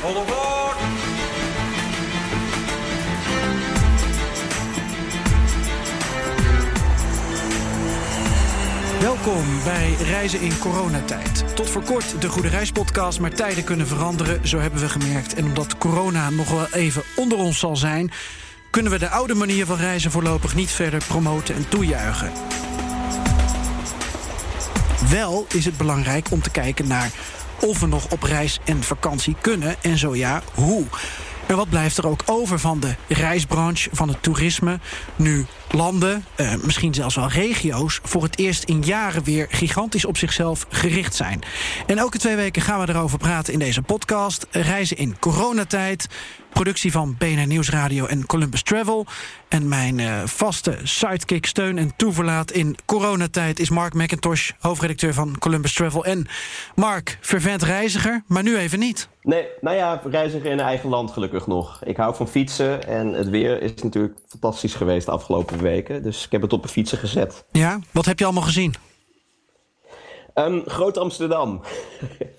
Hollerbak! Welkom bij Reizen in coronatijd. Tot voor kort de Goede Reispodcast, maar tijden kunnen veranderen, zo hebben we gemerkt. En omdat corona nog wel even onder ons zal zijn, kunnen we de oude manier van reizen voorlopig niet verder promoten en toejuichen. Wel is het belangrijk om te kijken naar of we nog op reis en vakantie kunnen en zo ja, hoe. En wat blijft er ook over van de reisbranche, van het toerisme? Nu landen, eh, misschien zelfs wel regio's, voor het eerst in jaren weer gigantisch op zichzelf gericht zijn. En elke twee weken gaan we erover praten in deze podcast. Reizen in coronatijd, productie van BNR Nieuwsradio en Columbus Travel. En mijn eh, vaste sidekick, steun en toeverlaat in coronatijd is Mark McIntosh, hoofdredacteur van Columbus Travel. En Mark, vervent reiziger, maar nu even niet. Nee, nou ja, reiziger in eigen land gelukkig nog. Ik hou van fietsen en het weer is natuurlijk fantastisch geweest de afgelopen weken. Dus ik heb het op een fietsen gezet. Ja, wat heb je allemaal gezien? Um, Groot Amsterdam.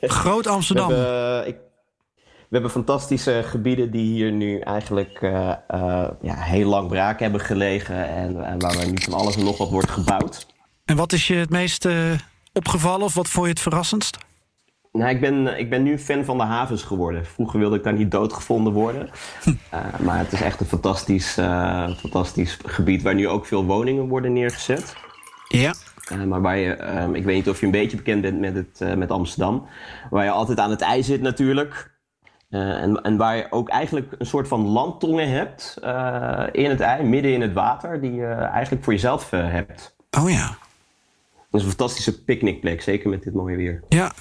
Groot Amsterdam. We hebben, ik, we hebben fantastische gebieden die hier nu eigenlijk uh, uh, ja, heel lang braak hebben gelegen. En, en waar niet van alles en nog wat wordt gebouwd. En wat is je het meest uh, opgevallen of wat vond je het verrassendst? Nou, ik ben, ik ben nu fan van de havens geworden. Vroeger wilde ik daar niet doodgevonden worden. Uh, maar het is echt een fantastisch, uh, fantastisch gebied waar nu ook veel woningen worden neergezet. Ja. Uh, maar waar je, um, ik weet niet of je een beetje bekend bent met, het, met Amsterdam. Waar je altijd aan het ij zit natuurlijk. en, en waar je ook eigenlijk een soort van landtongen hebt in het ei, midden in het water, die je eigenlijk voor jezelf hebt. Oh ja. Dat is een fantastische picknickplek, zeker met dit mooie weer. Ja,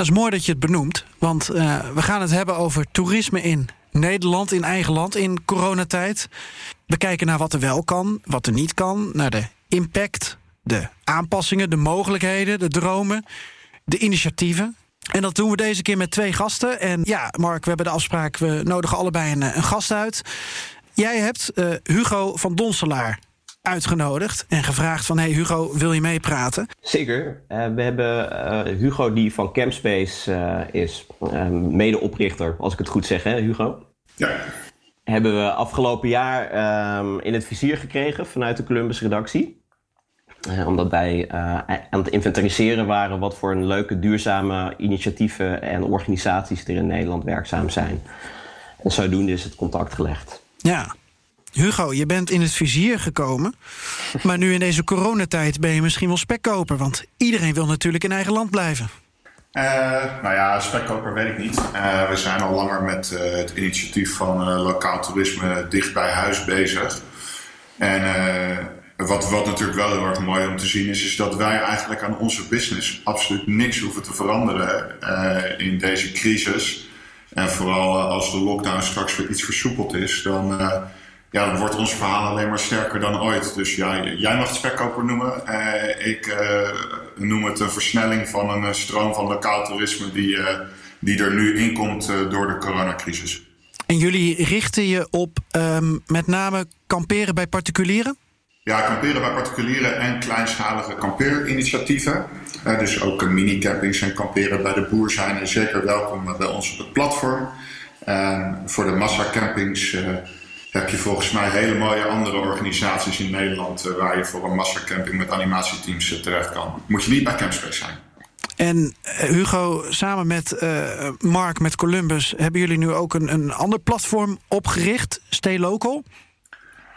dat is mooi dat je het benoemt, want uh, we gaan het hebben over toerisme in Nederland, in eigen land, in coronatijd. We kijken naar wat er wel kan, wat er niet kan, naar de impact, de aanpassingen, de mogelijkheden, de dromen, de initiatieven. En dat doen we deze keer met twee gasten. En ja, Mark, we hebben de afspraak, we nodigen allebei een, een gast uit. Jij hebt uh, Hugo van Donselaar uitgenodigd en gevraagd van... hey Hugo, wil je meepraten? Zeker. Uh, we hebben uh, Hugo die van Campspace uh, is. medeoprichter, als ik het goed zeg, hè Hugo? Ja. Hebben we afgelopen jaar um, in het vizier gekregen vanuit de Columbus-redactie. omdat wij aan het inventariseren waren... wat voor een leuke, duurzame initiatieven en organisaties... er in Nederland werkzaam zijn. En zodoende is het contact gelegd. Ja, Hugo, je bent in het vizier gekomen. Maar nu in deze coronatijd ben je misschien wel spekkoper. Want iedereen wil natuurlijk in eigen land blijven. Uh, nou ja, spekkoper weet ik niet. Uh, we zijn al langer met uh, het initiatief van lokaal toerisme dicht bij huis bezig. En wat, wat natuurlijk wel heel erg mooi om te zien is, is dat wij eigenlijk aan onze business absoluut niks hoeven te veranderen in deze crisis. En vooral als de lockdown straks weer iets versoepeld is, dan ja, dan wordt ons verhaal alleen maar sterker dan ooit. Dus ja, jij mag het spekkoper noemen. Uh, ik uh, noem het een versnelling van een stroom van lokaal toerisme die, uh, die er nu inkomt door de coronacrisis. En jullie richten je op um, met name kamperen bij particulieren? Ja, kamperen bij particulieren en kleinschalige kampeerinitiatieven. dus ook mini-campings en kamperen bij de boer zijn zeker welkom bij ons op het platform. voor de massacampings heb je volgens mij hele mooie andere organisaties in Nederland uh, waar je voor een massacamping met animatieteams uh, terecht kan. Moet je niet bij Campspace zijn. En uh, Hugo, samen met Mark, met Columbus, hebben jullie nu ook een, een ander platform opgericht, Stay Local?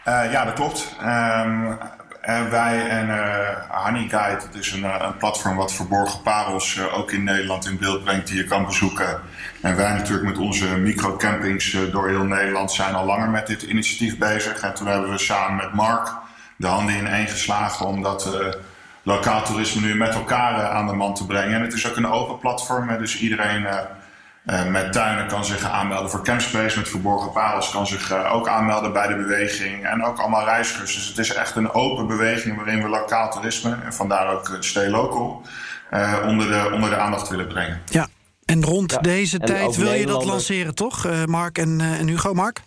ja, dat klopt. Um, en wij en uh, Honey Guide, dus een, een, platform wat verborgen parels uh, ook in Nederland in beeld brengt die je kan bezoeken. En wij natuurlijk met onze microcampings door heel Nederland zijn al langer met dit initiatief bezig. En toen hebben we samen met Mark de handen in één geslagen om dat lokaal toerisme nu met elkaar aan de man te brengen. En het is ook een open platform, dus iedereen uh, met tuinen kan zich aanmelden voor Campspace. Met Verborgen Parels kan zich uh, ook aanmelden bij de beweging. En ook allemaal reizigers. Dus het is echt een open beweging waarin we lokaal toerisme... en vandaar ook Stay Local... Uh, onder, de, onder de aandacht willen brengen. Ja, en rond ja, deze en tijd wil je dat lanceren, toch? Mark en, en Hugo, Mark?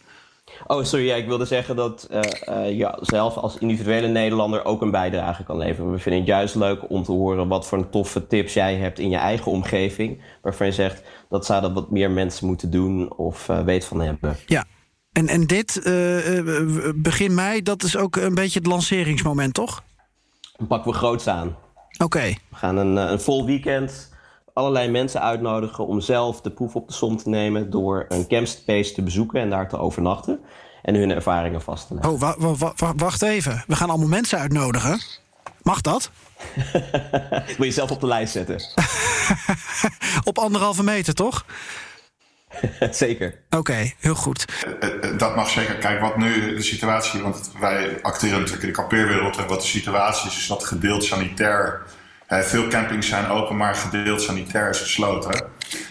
Oh, sorry. Ja, ik wilde zeggen dat uh, ja, zelf als individuele Nederlander ook een bijdrage kan leveren. We vinden het juist leuk om te horen wat voor toffe tips jij hebt in je eigen omgeving. Waarvan je zegt dat zouden wat meer mensen moeten doen of uh, weet van hebben. Ja, en, en dit, begin mei, dat is ook een beetje het lanceringsmoment, toch? Dan pakken we groots aan. Oké. We gaan een, een vol weekend allerlei mensen uitnodigen om zelf de proef op de som te nemen door een campspace te bezoeken en daar te overnachten en hun ervaringen vast te leggen. Oh, wa wa wacht even. We gaan allemaal mensen uitnodigen. Mag dat? Wil je zelf op de lijst zetten? op anderhalve meter, toch? zeker. Oké, heel goed. Eh, eh, dat mag zeker. Kijk, wat nu de situatie, want wij acteren natuurlijk in de kampeerwereld en wat de situatie is, is dat gedeeld sanitair veel campings zijn open, maar gedeeld sanitair is gesloten.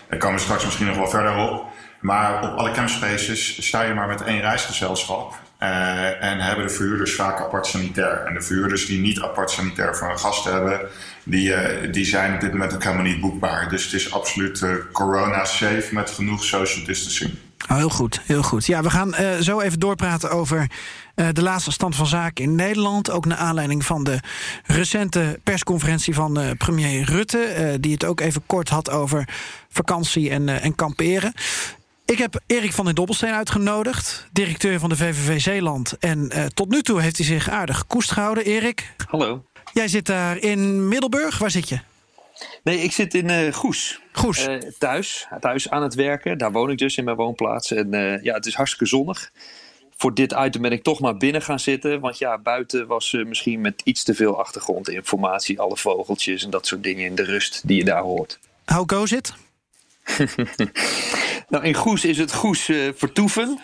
Daar komen we straks misschien nog wel verder op. Maar op alle campspaces sta je maar met één reisgezelschap. Uh, en hebben de verhuurders vaak apart sanitair. En de verhuurders die niet apart sanitair voor hun gasten hebben, die, uh, die zijn op dit moment ook helemaal niet boekbaar. Dus het is absoluut corona-safe met genoeg social distancing. Oh, heel goed, heel goed. Ja, we gaan zo even doorpraten over de laatste stand van zaken in Nederland. Ook naar aanleiding van de recente persconferentie van uh, premier Rutte. Uh, die het ook even kort had over vakantie en, en kamperen. Ik heb Erik van den Dobbelsteen uitgenodigd, directeur van de VVV Zeeland. En tot nu toe heeft hij zich aardig gekoest gehouden. Erik. Hallo. Jij zit daar in Middelburg. Waar zit je? Nee, ik zit in uh, Goes. Goes. Uh, thuis, thuis aan het werken. Daar woon ik dus in mijn woonplaats. En ja, het is hartstikke zonnig voor dit item ben ik toch maar binnen gaan zitten. Want ja, buiten was uh, misschien met iets te veel achtergrondinformatie. Alle vogeltjes en dat soort dingen in de rust die je daar hoort. How goes it? nou, in Goes is het Goes uh, vertoeven,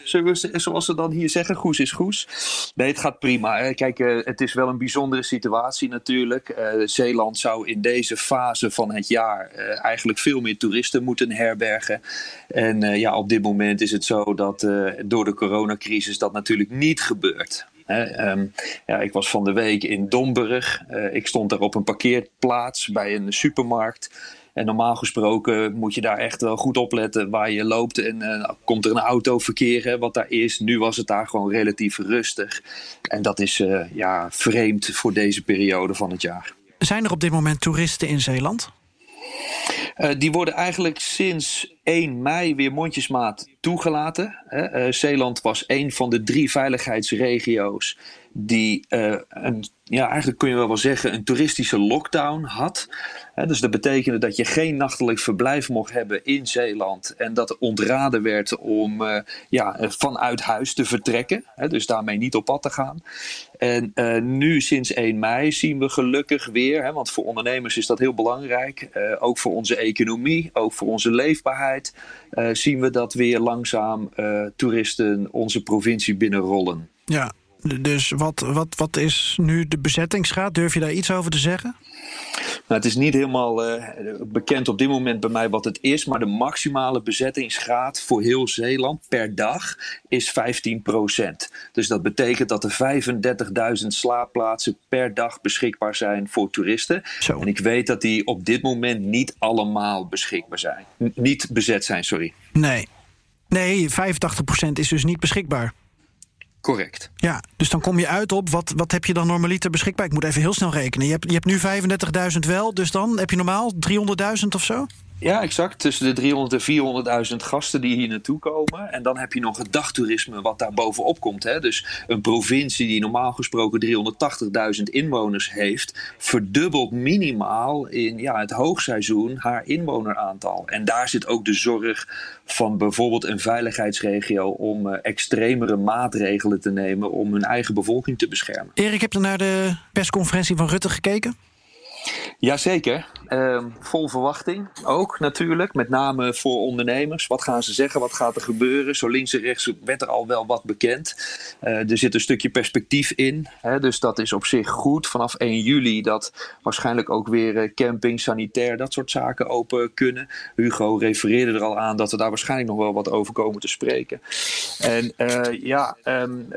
zoals ze dan hier zeggen. Goes is Goes. Nee, het gaat prima. Kijk, uh, het is wel een bijzondere situatie natuurlijk. Uh, Zeeland zou in deze fase van het jaar eigenlijk veel meer toeristen moeten herbergen. En ja, op dit moment is het zo dat door de coronacrisis dat natuurlijk niet gebeurt. um, ja, ik was van de week in Domburg. ik stond daar op een parkeerplaats bij een supermarkt. En normaal gesproken moet je daar echt wel goed opletten waar je loopt. En uh, komt er een auto verkeer, wat daar is. Nu was het daar gewoon relatief rustig. En dat is uh, ja, vreemd voor deze periode van het jaar. Zijn er op dit moment toeristen in Zeeland? Uh, die worden eigenlijk sinds 1 mei weer mondjesmaat toegelaten. Hè. Zeeland was een van de drie veiligheidsregio's die een ja, eigenlijk kun je wel wel zeggen, een toeristische lockdown had. dus dat betekende dat je geen nachtelijk verblijf mocht hebben in Zeeland. En dat er ontraden werd om uh, ja, vanuit huis te vertrekken. dus daarmee niet op pad te gaan. En nu sinds 1 mei zien we gelukkig weer, want voor ondernemers is dat heel belangrijk. Ook voor onze economie, ook voor onze leefbaarheid. zien we dat weer langzaam toeristen onze provincie binnenrollen. Ja, dus wat, wat, wat is nu de bezettingsgraad? Durf je daar iets over te zeggen? Nou, het is niet helemaal uh, bekend op dit moment bij mij wat het is, maar de maximale bezettingsgraad voor heel Zeeland per dag is 15% Dus dat betekent dat er 35.000 slaapplaatsen per dag beschikbaar zijn voor toeristen. Zo. En ik weet dat die op dit moment niet allemaal beschikbaar zijn. N niet bezet zijn, sorry. Nee. Nee, 85% is dus niet beschikbaar. Correct. Ja, dus dan kom je uit op, wat, wat heb je dan normaliter beschikbaar? Ik moet even heel snel rekenen. Je hebt, je hebt nu 35.000 wel, dus dan heb je normaal 300.000 of zo? Ja, exact. Tussen de 300.000 en 400.000 gasten die hier naartoe komen. En dan heb je nog het dagtoerisme wat daar bovenop komt. Hè. Dus een provincie die normaal gesproken 380.000 inwoners heeft, verdubbelt minimaal in ja, het hoogseizoen haar inwoneraantal. En daar zit ook de zorg van bijvoorbeeld een veiligheidsregio om uh, extremere maatregelen te nemen om hun eigen bevolking te beschermen. Erik, heb je naar de persconferentie van Rutte gekeken? Jazeker, uh, vol verwachting ook natuurlijk. Met name voor ondernemers. Wat gaan ze zeggen? Wat gaat er gebeuren? Zo links en rechts werd er al wel wat bekend. Uh, er zit een stukje perspectief in. Hè, dus dat is op zich goed. Vanaf 1 juli dat waarschijnlijk ook weer uh, camping, sanitair, dat soort zaken open kunnen. Hugo refereerde er al aan dat we daar waarschijnlijk nog wel wat over komen te spreken. En uh, ja, um,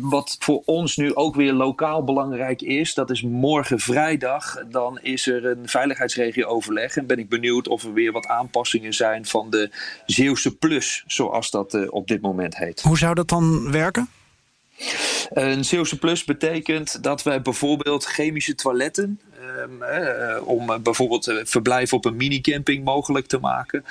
wat voor ons nu ook weer lokaal belangrijk is, dat is morgen vrijdag dan is er een veiligheidsregio-overleg. En ben ik benieuwd of er weer wat aanpassingen zijn van de Zeeuwse Plus, zoals dat op dit moment heet. Hoe zou dat dan werken? Een Zeeuwse Plus betekent dat wij bijvoorbeeld chemische toiletten Ehm, eh, om eh, bijvoorbeeld uh, verblijf op een minicamping mogelijk te maken,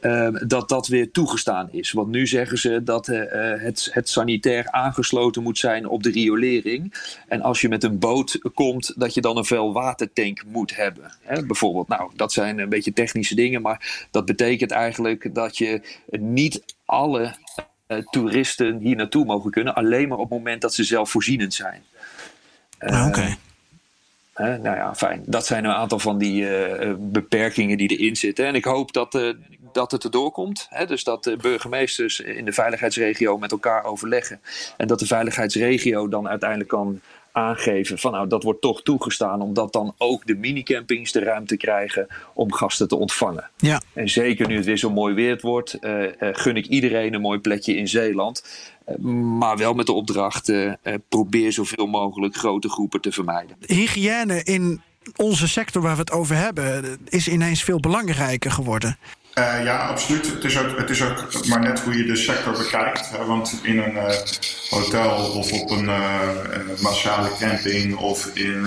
ehm, dat dat weer toegestaan is. Want nu zeggen ze dat het, het sanitair aangesloten moet zijn op de riolering. En als je met een boot komt, dat je dan een vuil watertank moet hebben. Hè, bijvoorbeeld, nou, dat zijn een beetje technische dingen, maar dat betekent eigenlijk dat je niet alle toeristen hier naartoe mogen kunnen, alleen maar op het moment dat ze zelfvoorzienend zijn. Ah, oké nou ja, fijn. Dat zijn een aantal van die eh, eh, beperkingen die erin zitten. En ik hoop dat, uh, dat het erdoor komt. Hè? Dus dat de burgemeesters in de veiligheidsregio met elkaar overleggen. En dat de veiligheidsregio dan uiteindelijk kan aangeven van nou dat wordt toch toegestaan omdat dan ook de minicampings de ruimte krijgen om gasten te ontvangen. Ja. En zeker nu het weer zo mooi weer wordt, gun ik iedereen een mooi plekje in Zeeland. Maar wel met de opdracht: probeer zoveel mogelijk grote groepen te vermijden. Hygiëne in onze sector waar we het over hebben, is ineens veel belangrijker geworden. Uh, ja, absoluut. Het is, ook, het is ook maar net hoe je de sector bekijkt. Want in een uh, hotel of op een uh, massale camping of in,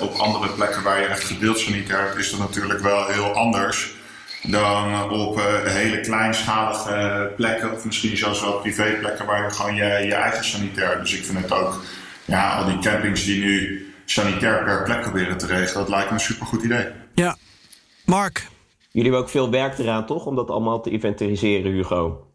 op andere plekken waar je echt gedeeld sanitair hebt, is dat natuurlijk wel heel anders dan op hele kleinschalige plekken, of misschien zelfs wel privéplekken waar je gewoon je, je eigen sanitair. Dus ik vind het ook, ja, al die campings die nu sanitair per plek proberen te regelen, dat lijkt me een supergoed idee. Ja, Mark. Jullie hebben ook veel werk eraan, toch? Om dat allemaal te inventariseren, Hugo.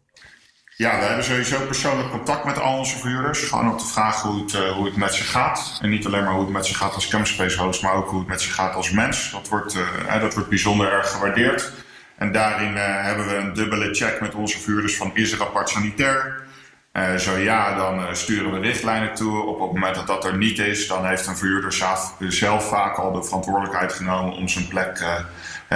Ja, we hebben sowieso persoonlijk contact met al onze verhuurders. Gewoon om te vragen hoe het, uh, hoe het met ze gaat. En niet alleen maar hoe het met ze gaat als campspace host, maar ook hoe het met ze gaat als mens. Dat wordt, uh, dat wordt bijzonder erg gewaardeerd. En daarin hebben we een dubbele check met onze vuurders van is er apart sanitair? Zo ja, dan sturen we richtlijnen toe. Op het moment dat dat er niet is, dan heeft een vuurder zelf, zelf vaak al de verantwoordelijkheid genomen om zijn plek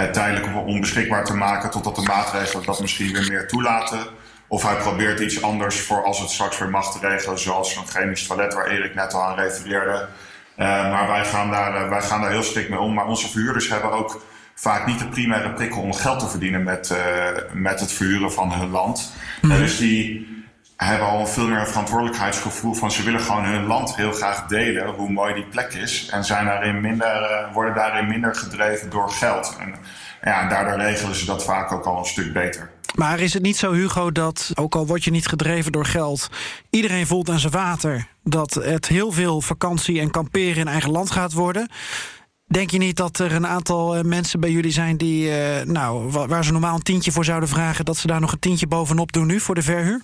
tijdelijk onbeschikbaar te maken, totdat de maatregelen dat misschien weer meer toelaten. Of hij probeert iets anders voor als het straks weer mag te regelen, zoals een chemisch toilet waar Erik net al aan refereerde. maar wij gaan, daar, wij gaan daar heel strikt mee om. Maar onze vuurders hebben ook vaak niet de primaire prikkel om geld te verdienen met, met het verhuren van hun land. Mm. Dus die hebben al veel meer een verantwoordelijkheidsgevoel van ze willen gewoon hun land heel graag delen, hoe mooi die plek is. En zijn daarin minder, uh, worden daarin minder gedreven door geld. En ja, daardoor regelen ze dat vaak ook al een stuk beter. Maar is het niet zo, Hugo, dat ook al word je niet gedreven door geld, iedereen voelt aan zijn water dat het heel veel vakantie en kamperen in eigen land gaat worden? Denk je niet dat er een aantal eh, mensen bij jullie zijn die, uh, nou, waar ze normaal een tientje voor zouden vragen, dat ze daar nog een tientje bovenop doen nu voor de verhuur?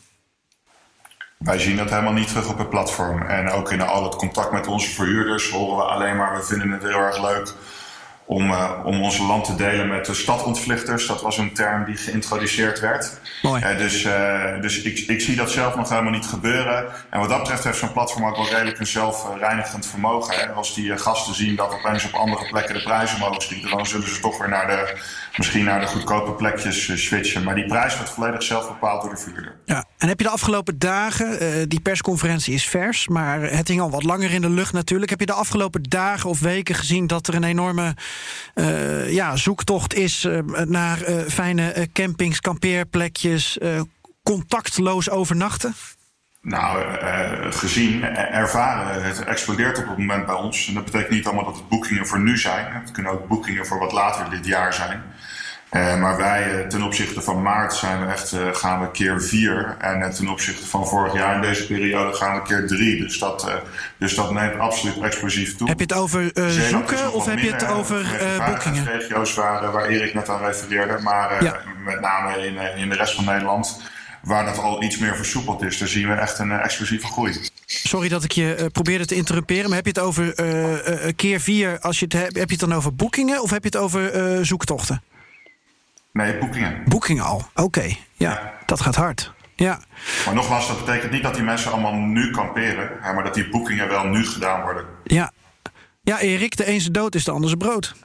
Wij zien dat helemaal niet terug op het platform. En ook in al het contact met onze verhuurders horen we alleen maar, we vinden het heel erg leuk om, uh, om ons land te delen met de stadontvluchters. Dat was een term die geïntroduceerd werd. Mooi. Uh, dus uh, dus ik, ik zie dat zelf nog helemaal niet gebeuren. En wat dat betreft heeft zo'n platform ook wel redelijk een zelfreinigend vermogen. Hè? Als die gasten zien dat opeens op andere plekken de prijzen mogen schieten, dan zullen ze toch weer naar de, misschien naar de goedkope plekjes switchen. Maar die prijs wordt volledig zelf bepaald door de vuurder. Ja. En heb je de afgelopen dagen, die persconferentie is vers, maar het hing al wat langer in de lucht natuurlijk. Heb je de afgelopen dagen of weken gezien dat er een enorme ja, zoektocht is uh, naar uh, fijne campings, kampeerplekjes, contactloos overnachten? Nou, gezien, ervaren, het explodeert op het moment bij ons. En dat betekent niet allemaal dat het boekingen voor nu zijn. Het kunnen ook boekingen voor wat later dit jaar zijn. Uh, maar wij uh, ten opzichte van maart zijn we echt, uh, gaan we keer vier. En ten opzichte van vorig jaar in deze periode gaan we keer drie. Dus dat, dus dat neemt absoluut explosief toe. Heb je het over zoeken of heb je het over boekingen? regio's waar, waar Erik net aan refereerde. Maar ja. met name in, in de rest van Nederland waar dat al iets meer versoepeld is. Daar zien we echt een explosieve groei. Sorry dat ik je uh, probeerde te interrumperen, maar heb je het over uh, uh, keer vier? Als je het hebt, heb je het dan over boekingen of heb je het over zoektochten? Nee, boekingen. Boekingen al, oké. Okay. Ja, ja, dat gaat hard. Ja. Maar nogmaals, dat betekent niet dat die mensen allemaal nu kamperen, maar dat die boekingen wel nu gedaan worden. Ja, ja Erik, de ene dood is de andere brood.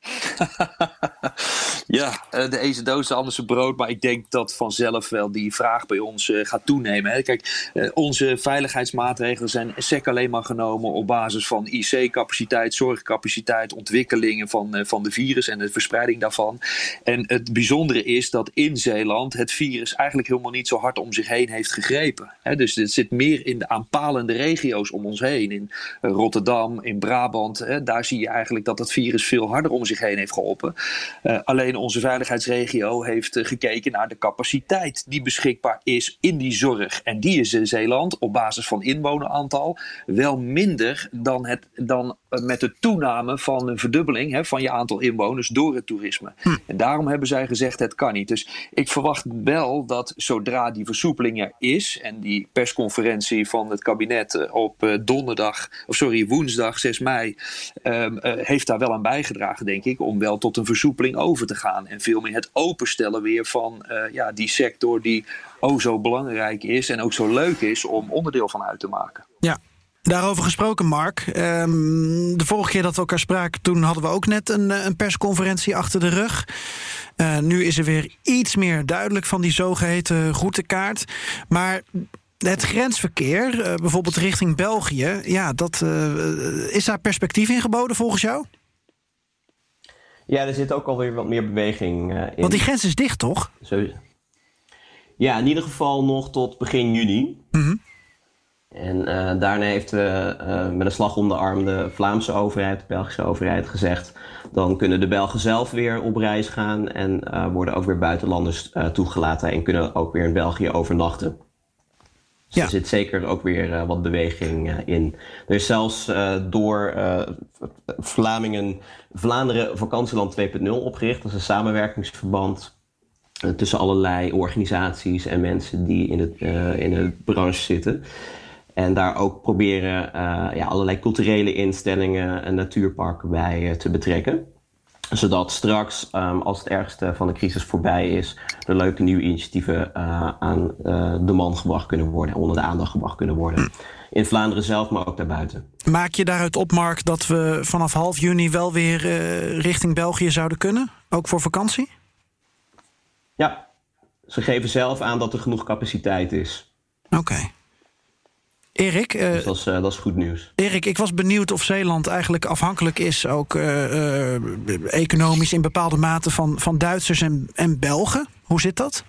ja, eh, de ene doos, de andere brood. Maar ik denk dat vanzelf wel die vraag bij ons uh, gaat toenemen. Kijk, uh, onze veiligheidsmaatregelen zijn sec alleen maar genomen op basis van IC-capaciteit, zorgcapaciteit, ontwikkelingen van, van de virus en de verspreiding daarvan. En het bijzondere is dat in Zeeland het virus eigenlijk helemaal niet zo hard om zich heen heeft gegrepen. Dus het zit meer in de aanpalende regio's om ons heen. In Rotterdam, in Brabant. Daar zie je eigenlijk dat het virus veel harder om zich heen heeft geholpen. Alleen onze veiligheidsregio heeft uh, gekeken naar de capaciteit die beschikbaar is in die zorg. En die is in Zeeland op basis van inwoneraantal wel minder dan, het, dan uh, met de toename van een verdubbeling hè, van je aantal inwoners door het toerisme. Hm. En daarom hebben zij gezegd het kan niet. Dus ik verwacht wel dat zodra die versoepeling er is en die persconferentie van het kabinet op donderdag, of sorry, woensdag 6 mei, um, heeft daar wel aan bijgedragen, denk ik, om wel tot een versoepeling over te gaan. En veel meer het openstellen weer van uh, ja, die sector die oh zo belangrijk is en ook zo leuk is om onderdeel van uit te maken. Ja, Daarover gesproken, Mark. Um, de vorige keer dat we elkaar spraken, toen hadden we ook net een, een persconferentie achter de rug. Uh, nu is er weer iets meer duidelijk van die zogeheten routekaart. Maar het grensverkeer, bijvoorbeeld richting België, ja, dat, is daar perspectief in geboden volgens jou? Ja, er zit ook alweer wat meer beweging uh, in. Want die grens is dicht, toch? Zo... Ja, in ieder geval nog tot begin juni. Mm -hmm. En uh, daarna heeft uh, met een slag om de arm de Vlaamse overheid, de Belgische overheid gezegd... dan kunnen de Belgen zelf weer op reis gaan... en worden ook weer buitenlanders toegelaten... en kunnen ook weer in België overnachten. Dus er zit zeker ook weer uh, wat beweging uh, in. Er is zelfs uh, door Vlamingen Vlaanderen Vakantieland 2.0 opgericht. Dat is een samenwerkingsverband tussen allerlei organisaties en mensen die in, het, in de branche zitten. En daar ook proberen ja, allerlei culturele instellingen en natuurparken bij te betrekken zodat straks, um, als het ergste van de crisis voorbij is, er leuke nieuwe initiatieven uh, aan uh, de man gebracht kunnen worden, onder de aandacht gebracht kunnen worden. In Vlaanderen zelf, maar ook daarbuiten. Maak je daaruit op, Mark, dat we vanaf half juni wel weer uh, richting België zouden kunnen? Ook voor vakantie? Ja, ze geven zelf aan dat er genoeg capaciteit is. Oké. Okay. Erik, uh, dus dat, is, uh, dat is goed nieuws. Erik, ik was benieuwd of Zeeland eigenlijk afhankelijk is, ook uh, economisch in bepaalde mate, van, van Duitsers en, en Belgen. Hoe zit dat?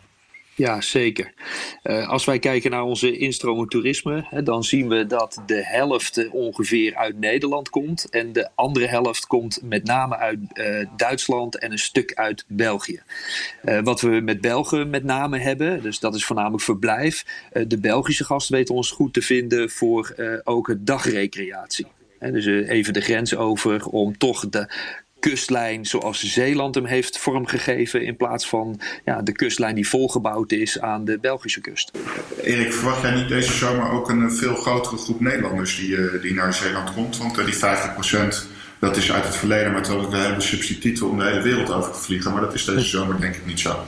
Ja, zeker. Uh, als wij kijken naar onze instromend toerisme, hè, dan zien we dat de helft ongeveer uit Nederland komt. En de andere helft komt met name uit uh, Duitsland en een stuk uit België. Wat we met Belgen met name hebben, dus dat is voornamelijk verblijf. de Belgische gasten weten ons goed te vinden voor ook dagrecreatie. dus even de grens over om toch de kustlijn zoals Zeeland hem heeft vormgegeven. In plaats van ja, de kustlijn die volgebouwd is aan de Belgische kust. Erik, verwacht jij niet deze zomer ook een veel grotere groep Nederlanders die, die naar Zeeland komt? Want die 50% dat is uit het verleden, maar toen we hebben substituten om de hele wereld over te vliegen. Maar dat is deze zomer denk ik niet zo.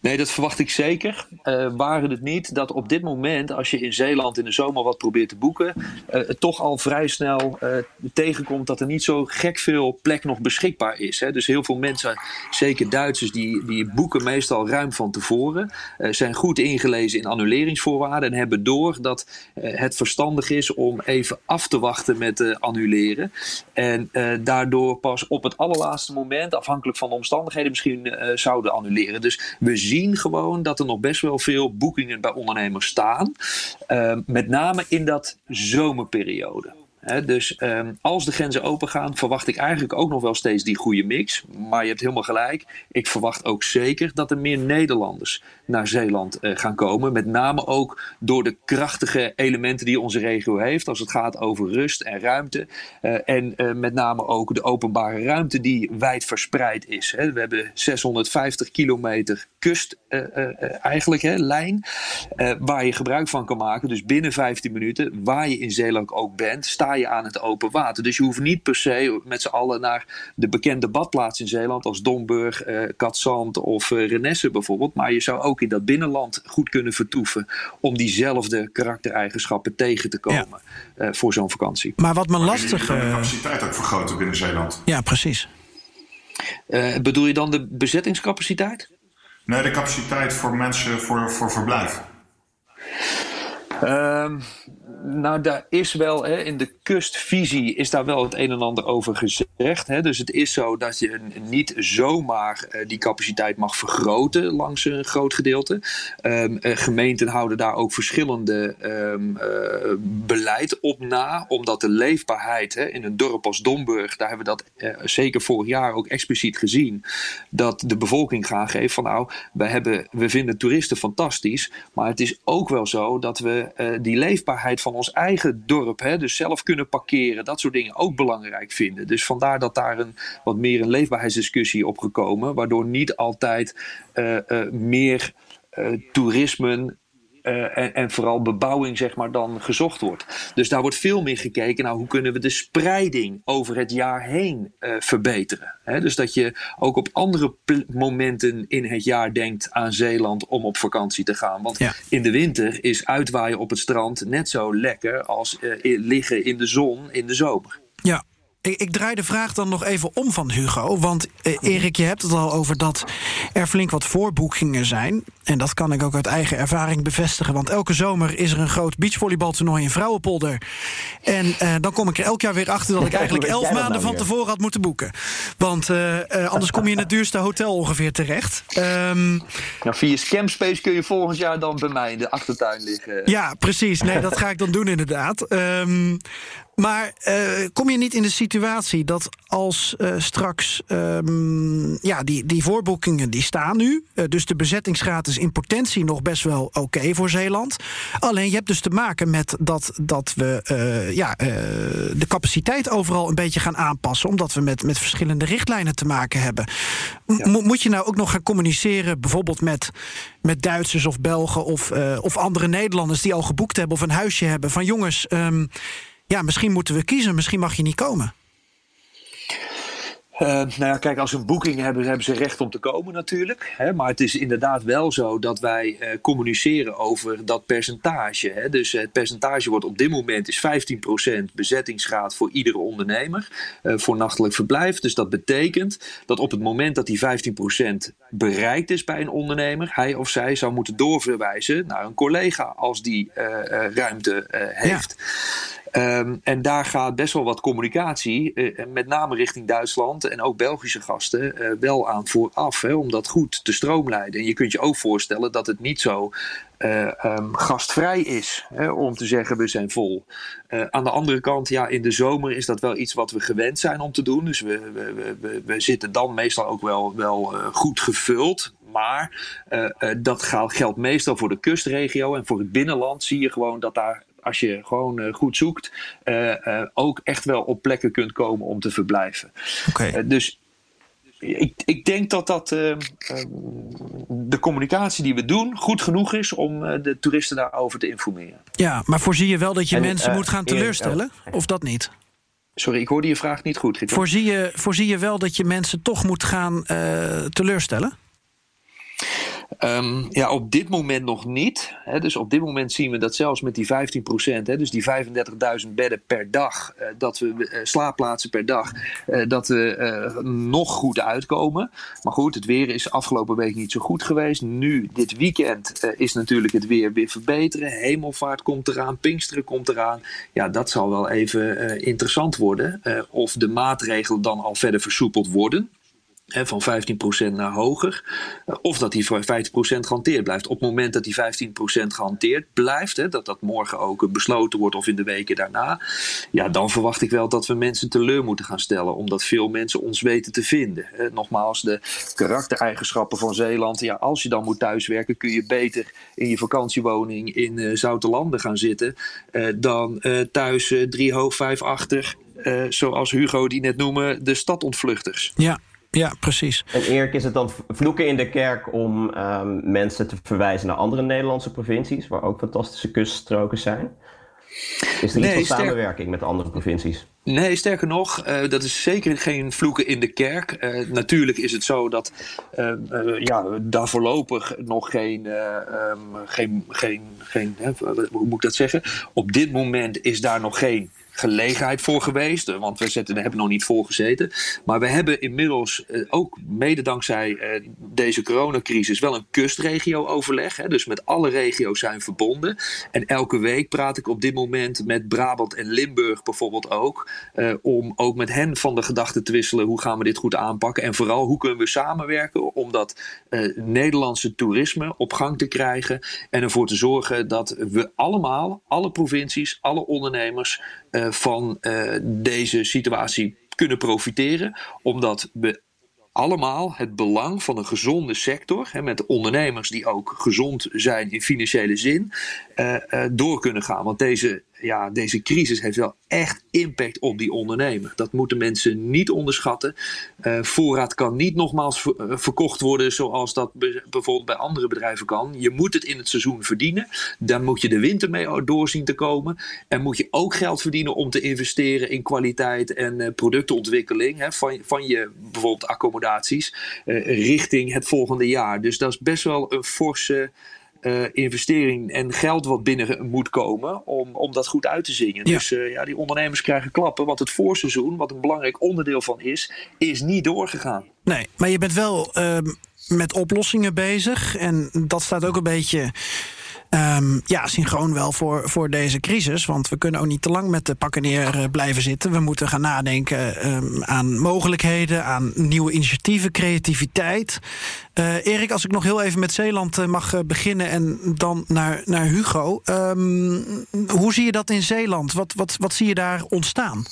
Nee, dat verwacht ik zeker. Uh, waren het niet dat op dit moment, als je in Zeeland in de zomer wat probeert te boeken, uh, het toch al vrij snel uh, tegenkomt dat er niet zo gek veel plek nog beschikbaar is. Hè? Dus heel veel mensen, zeker Duitsers, die, die boeken meestal ruim van tevoren, zijn goed ingelezen in annuleringsvoorwaarden en hebben door dat het verstandig is om even af te wachten met annuleren. En daardoor pas op het allerlaatste moment, afhankelijk van de omstandigheden, misschien zouden annuleren. Dus we zien gewoon dat er nog best wel veel boekingen bij ondernemers staan. Uh, met name in dat zomerperiode. Dus um, als de grenzen open gaan, verwacht ik eigenlijk ook nog wel steeds die goede mix. Maar je hebt helemaal gelijk. Ik verwacht ook zeker dat er meer Nederlanders naar Zeeland uh, gaan komen. Met name ook door de krachtige elementen die onze regio heeft. Als het gaat over rust en ruimte. Uh, en uh, met name ook de openbare ruimte die wijd verspreid is. We hebben 650 kilometer kust eigenlijk, he, lijn. waar je gebruik van kan maken. Dus binnen 15 minuten, waar je in Zeeland ook bent, sta je aan het open water. Dus je hoeft niet per se met z'n allen naar de bekende badplaats in Zeeland, als Domburg, eh, Katzand of eh, Renesse bijvoorbeeld. Maar je zou ook in dat binnenland goed kunnen vertoeven om diezelfde karaktereigenschappen tegen te komen ja. uh, voor zo'n vakantie. Maar wat me lastig. de capaciteit ook vergroten binnen Zeeland. Ja, precies. bedoel je dan de bezettingscapaciteit? Nee, de capaciteit voor mensen voor, voor verblijf. Um, nou, daar is wel hè, in de kustvisie is daar wel het een en ander over gezegd. Hè. Dus het is zo dat je niet zomaar uh, die capaciteit mag vergroten langs een groot gedeelte. Um, uh, gemeenten houden daar ook verschillende um, uh, beleid op na, omdat de leefbaarheid hè, in een dorp als Domburg, daar hebben we dat zeker vorig jaar ook expliciet gezien, dat de bevolking gaan geven van nou, we, hebben, we vinden toeristen fantastisch, maar het is ook wel zo dat we die leefbaarheid van ons eigen dorp, hè, dus zelf kunnen parkeren, dat soort dingen ook belangrijk vinden. Dus vandaar dat daar een, wat meer een leefbaarheidsdiscussie op gekomen, waardoor niet altijd uh, uh, meer uh, toerisme uh, en, en, vooral bebouwing zeg maar, dan gezocht wordt. Dus daar wordt veel meer gekeken naar hoe kunnen we de spreiding over het jaar heen uh, verbeteren. He, dus dat je ook op andere momenten in het jaar denkt aan Zeeland om op vakantie te gaan. Want ja. in de winter is uitwaaien op het strand net zo lekker als uh, liggen in de zon in de zomer. Ja, ik, ik, draai de vraag dan nog even om van Hugo. Want eh, Erik, je hebt het al over dat er flink wat voorboekingen zijn. En dat kan ik ook uit eigen ervaring bevestigen. Want elke zomer is er een groot beachvolleybaltoernooi in Vrouwenpolder. En eh, dan kom ik er elk jaar weer achter dat ik eigenlijk elf maanden nou van tevoren had moeten boeken. Want uh, anders kom je in het duurste hotel ongeveer terecht. Um, nou, via Scamspace kun je volgend jaar dan bij mij in de achtertuin liggen. Ja, precies. Nee, dat ga ik dan doen inderdaad. Um, maar uh, kom je niet in de situatie dat als uh, straks um, ja, die, die voorboekingen die staan nu, uh, dus de bezettingsgraad is in potentie nog best wel oké okay voor Zeeland. Alleen je hebt dus te maken met dat, dat we ja, de capaciteit overal een beetje gaan aanpassen, omdat we met, met verschillende richtlijnen te maken hebben. Ja. Moet je nou ook nog gaan communiceren, bijvoorbeeld met, met Duitsers of Belgen of, of andere Nederlanders die al geboekt hebben of een huisje hebben, van jongens. Um, ja, misschien moeten we kiezen, misschien mag je niet komen. Uh, nou ja, kijk, als ze een boeking hebben, hebben ze recht om te komen natuurlijk. Hè? Maar het is inderdaad wel zo dat wij uh, communiceren over dat percentage. Hè? Dus het percentage wordt op dit moment is 15% bezettingsgraad voor iedere ondernemer uh, voor nachtelijk verblijf. Dus dat betekent dat op het moment dat die 15% bereikt is bij een ondernemer, hij of zij zou moeten doorverwijzen naar een collega als die ruimte heeft. Ja. Um, en daar gaat best wel wat communicatie, uh, met name richting Duitsland en ook Belgische gasten, uh, wel aan vooraf. Hè, om dat goed te stroomleiden. En je kunt je ook voorstellen dat het niet zo uh, um, gastvrij is hè, om te zeggen we zijn vol. aan de andere kant, ja, in de zomer is dat wel iets wat we gewend zijn om te doen. Dus we, we, we, we zitten dan meestal ook wel, wel goed gevuld. Maar dat geldt meestal voor de kustregio en voor het binnenland zie je gewoon dat daar als je gewoon uh, goed zoekt, uh, uh, ook echt wel op plekken kunt komen om te verblijven. Okay. dus ik, ik, denk dat dat de communicatie die we doen goed genoeg is om de toeristen daarover te informeren. Ja, maar voorzie je wel dat je en, mensen moet gaan teleurstellen? Of dat niet? Sorry, ik hoorde je vraag niet goed. Voorzie je, voorzie je wel dat je mensen toch moet gaan teleurstellen? Um, ja, op dit moment nog niet. Hè, dus op dit moment zien we dat zelfs met die 15 procent, dus die 35.000 bedden per dag, uh, dat we uh, slaapplaatsen per dag, uh, dat we nog goed uitkomen. Maar goed, het weer is afgelopen week niet zo goed geweest. Nu, dit weekend, is natuurlijk het weer weer verbeteren. Hemelvaart komt eraan, Pinksteren komt eraan. Ja, dat zal wel even interessant worden. of de maatregelen dan al verder versoepeld worden van 15% naar hoger. Eh, of dat die voor 15% gehanteerd blijft. Op het moment dat die 15% gehanteerd blijft, dat dat morgen ook besloten wordt of in de weken daarna, ja, dan verwacht ik wel dat we mensen teleur moeten gaan stellen, omdat veel mensen ons weten te vinden. Nogmaals, de karaktereigenschappen van Zeeland. Ja, als je dan moet thuiswerken, kun je beter in je vakantiewoning in uh, Zoutelanden gaan zitten uh, dan uh, thuis drie hoog, vijf achter. zoals Hugo die net noemde, de stadontvluchters. Ja, ja, precies. En Erik, is het dan vloeken in de kerk om um, mensen te verwijzen naar andere Nederlandse provincies, waar ook fantastische kuststroken zijn? Is er nee, iets van samenwerking met andere provincies? Nee, sterker nog, uh, dat is zeker geen vloeken in de kerk. Uh, natuurlijk is het zo dat uh, ja, daar voorlopig nog geen, um, geen, geen, geen hoe moet ik dat zeggen? Op dit moment is daar nog geen gelegenheid voor geweest. Want we zetten, hebben nog niet voor gezeten. Maar we hebben inmiddels ook mede dankzij deze coronacrisis wel een kustregio-overleg. Dus met alle regio's zijn verbonden. En elke week praat ik op dit moment met Brabant en Limburg bijvoorbeeld ook. om ook met hen van de gedachten te wisselen. Hoe gaan we dit goed aanpakken? En vooral hoe kunnen we samenwerken om dat Nederlandse toerisme op gang te krijgen. En ervoor te zorgen dat we allemaal, alle provincies, alle ondernemers van uh, deze situatie kunnen profiteren. Omdat we allemaal het belang van een gezonde sector, hè, met ondernemers die ook gezond zijn in financiële zin, uh, door kunnen gaan. Want deze ja, deze crisis heeft wel echt impact op die ondernemer. Dat moeten mensen niet onderschatten. Uh, voorraad kan niet nogmaals uh, verkocht worden zoals dat be, bijvoorbeeld bij andere bedrijven kan. Je moet het in het seizoen verdienen. Dan moet je de winter mee doorzien te komen. En moet je ook geld verdienen om te investeren in kwaliteit en uh, productontwikkeling hè, van, van je bijvoorbeeld accommodaties richting het volgende jaar. Dus dat is best wel een forse uh, investering en geld wat binnen moet komen om, om dat goed uit te zingen. Ja. Dus uh, ja, die ondernemers krijgen klappen, want het voorseizoen, wat een belangrijk onderdeel van is, is niet doorgegaan. Nee, maar je bent wel uh, met oplossingen bezig en dat staat ook een beetje Um, ja, synchroon wel voor, voor deze crisis. Want we kunnen ook niet te lang met de pakken neer uh, blijven zitten. We moeten gaan nadenken um, aan mogelijkheden, aan nieuwe initiatieven, creativiteit. Uh, Erik, als ik nog heel even met Zeeland uh, mag beginnen en dan naar, naar Hugo. Um, hoe zie je dat in Zeeland? Wat, wat, wat zie je daar ontstaan?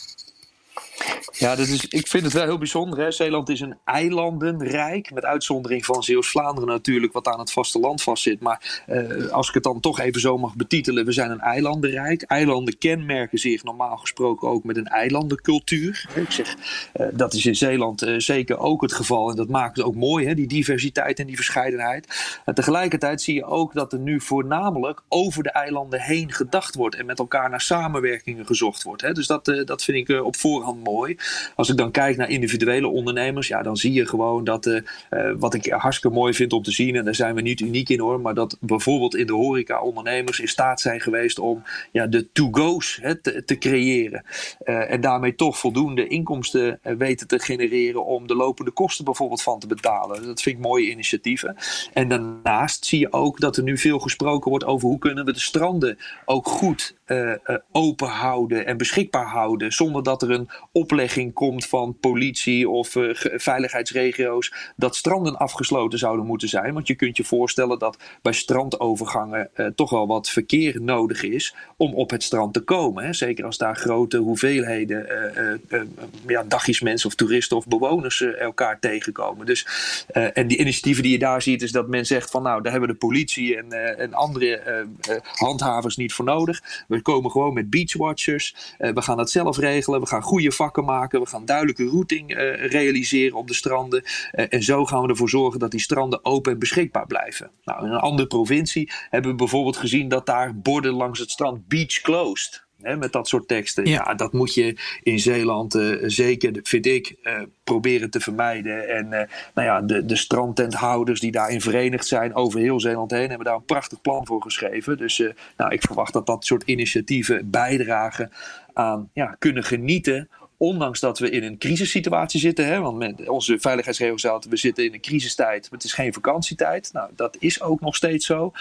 Ja, dat is, ik vind het wel heel bijzonder. Hè? Zeeland is een eilandenrijk. Met uitzondering van Zeeuws-Vlaanderen natuurlijk, wat aan het vasteland vastzit. Maar uh, als ik het dan toch even zo mag betitelen, we zijn een eilandenrijk. Eilanden kenmerken zich normaal gesproken ook met een eilandencultuur. Ik zeg, uh, dat is in Zeeland uh, zeker ook het geval. En dat maakt het ook mooi, hè? die diversiteit en die verscheidenheid. En tegelijkertijd zie je ook dat er nu voornamelijk over de eilanden heen gedacht wordt. En met elkaar naar samenwerkingen gezocht wordt. Hè? Dus dat, dat vind ik op voorhand mooi. Als ik dan kijk naar individuele ondernemers, ja, dan zie je gewoon dat, uh, uh, wat ik hartstikke mooi vind om te zien, en daar zijn we niet uniek in hoor, maar dat bijvoorbeeld in de horeca ondernemers in staat zijn geweest om ja, de to-go's te, te, creëren. Uh, en daarmee toch voldoende inkomsten weten te genereren om de lopende kosten bijvoorbeeld van te betalen. Dat vind ik mooie initiatieven. En daarnaast zie je ook dat er nu veel gesproken wordt over hoe kunnen we de stranden ook goed uh, open houden en beschikbaar houden. Zonder dat er een oplegging komt van politie of uh, veiligheidsregio's. Dat stranden afgesloten zouden moeten zijn. Want je kunt je voorstellen dat bij strandovergangen toch wel wat verkeer nodig is om op het strand te komen. Hè? Zeker als daar grote hoeveelheden ja, dagjes mensen of toeristen of bewoners elkaar tegenkomen. Dus, en die initiatieven die je daar ziet, is dat men zegt van nou, daar hebben de politie en, en andere handhavers niet voor nodig. We komen gewoon met beachwatchers. We gaan dat zelf regelen. We gaan goede maken. We gaan duidelijke routing uh, realiseren op de stranden. Uh, en zo gaan we ervoor zorgen dat die stranden open en beschikbaar blijven. Nou, in een andere provincie hebben we bijvoorbeeld gezien dat daar borden langs het strand beach closed. Hè, met dat soort teksten. Ja. ja. dat moet je in Zeeland uh, zeker, vind ik, uh, proberen te vermijden. En uh, nou ja, de, de strandtenthouders die daarin verenigd zijn over heel Zeeland heen, hebben daar een prachtig plan voor geschreven. Dus nou, ik verwacht dat dat soort initiatieven bijdragen aan ja, kunnen genieten ondanks dat we in een crisissituatie zitten, hè, want met onze veiligheidsregels zaten, we zitten in een crisistijd, maar het is geen vakantietijd. Nou, dat is ook nog steeds zo.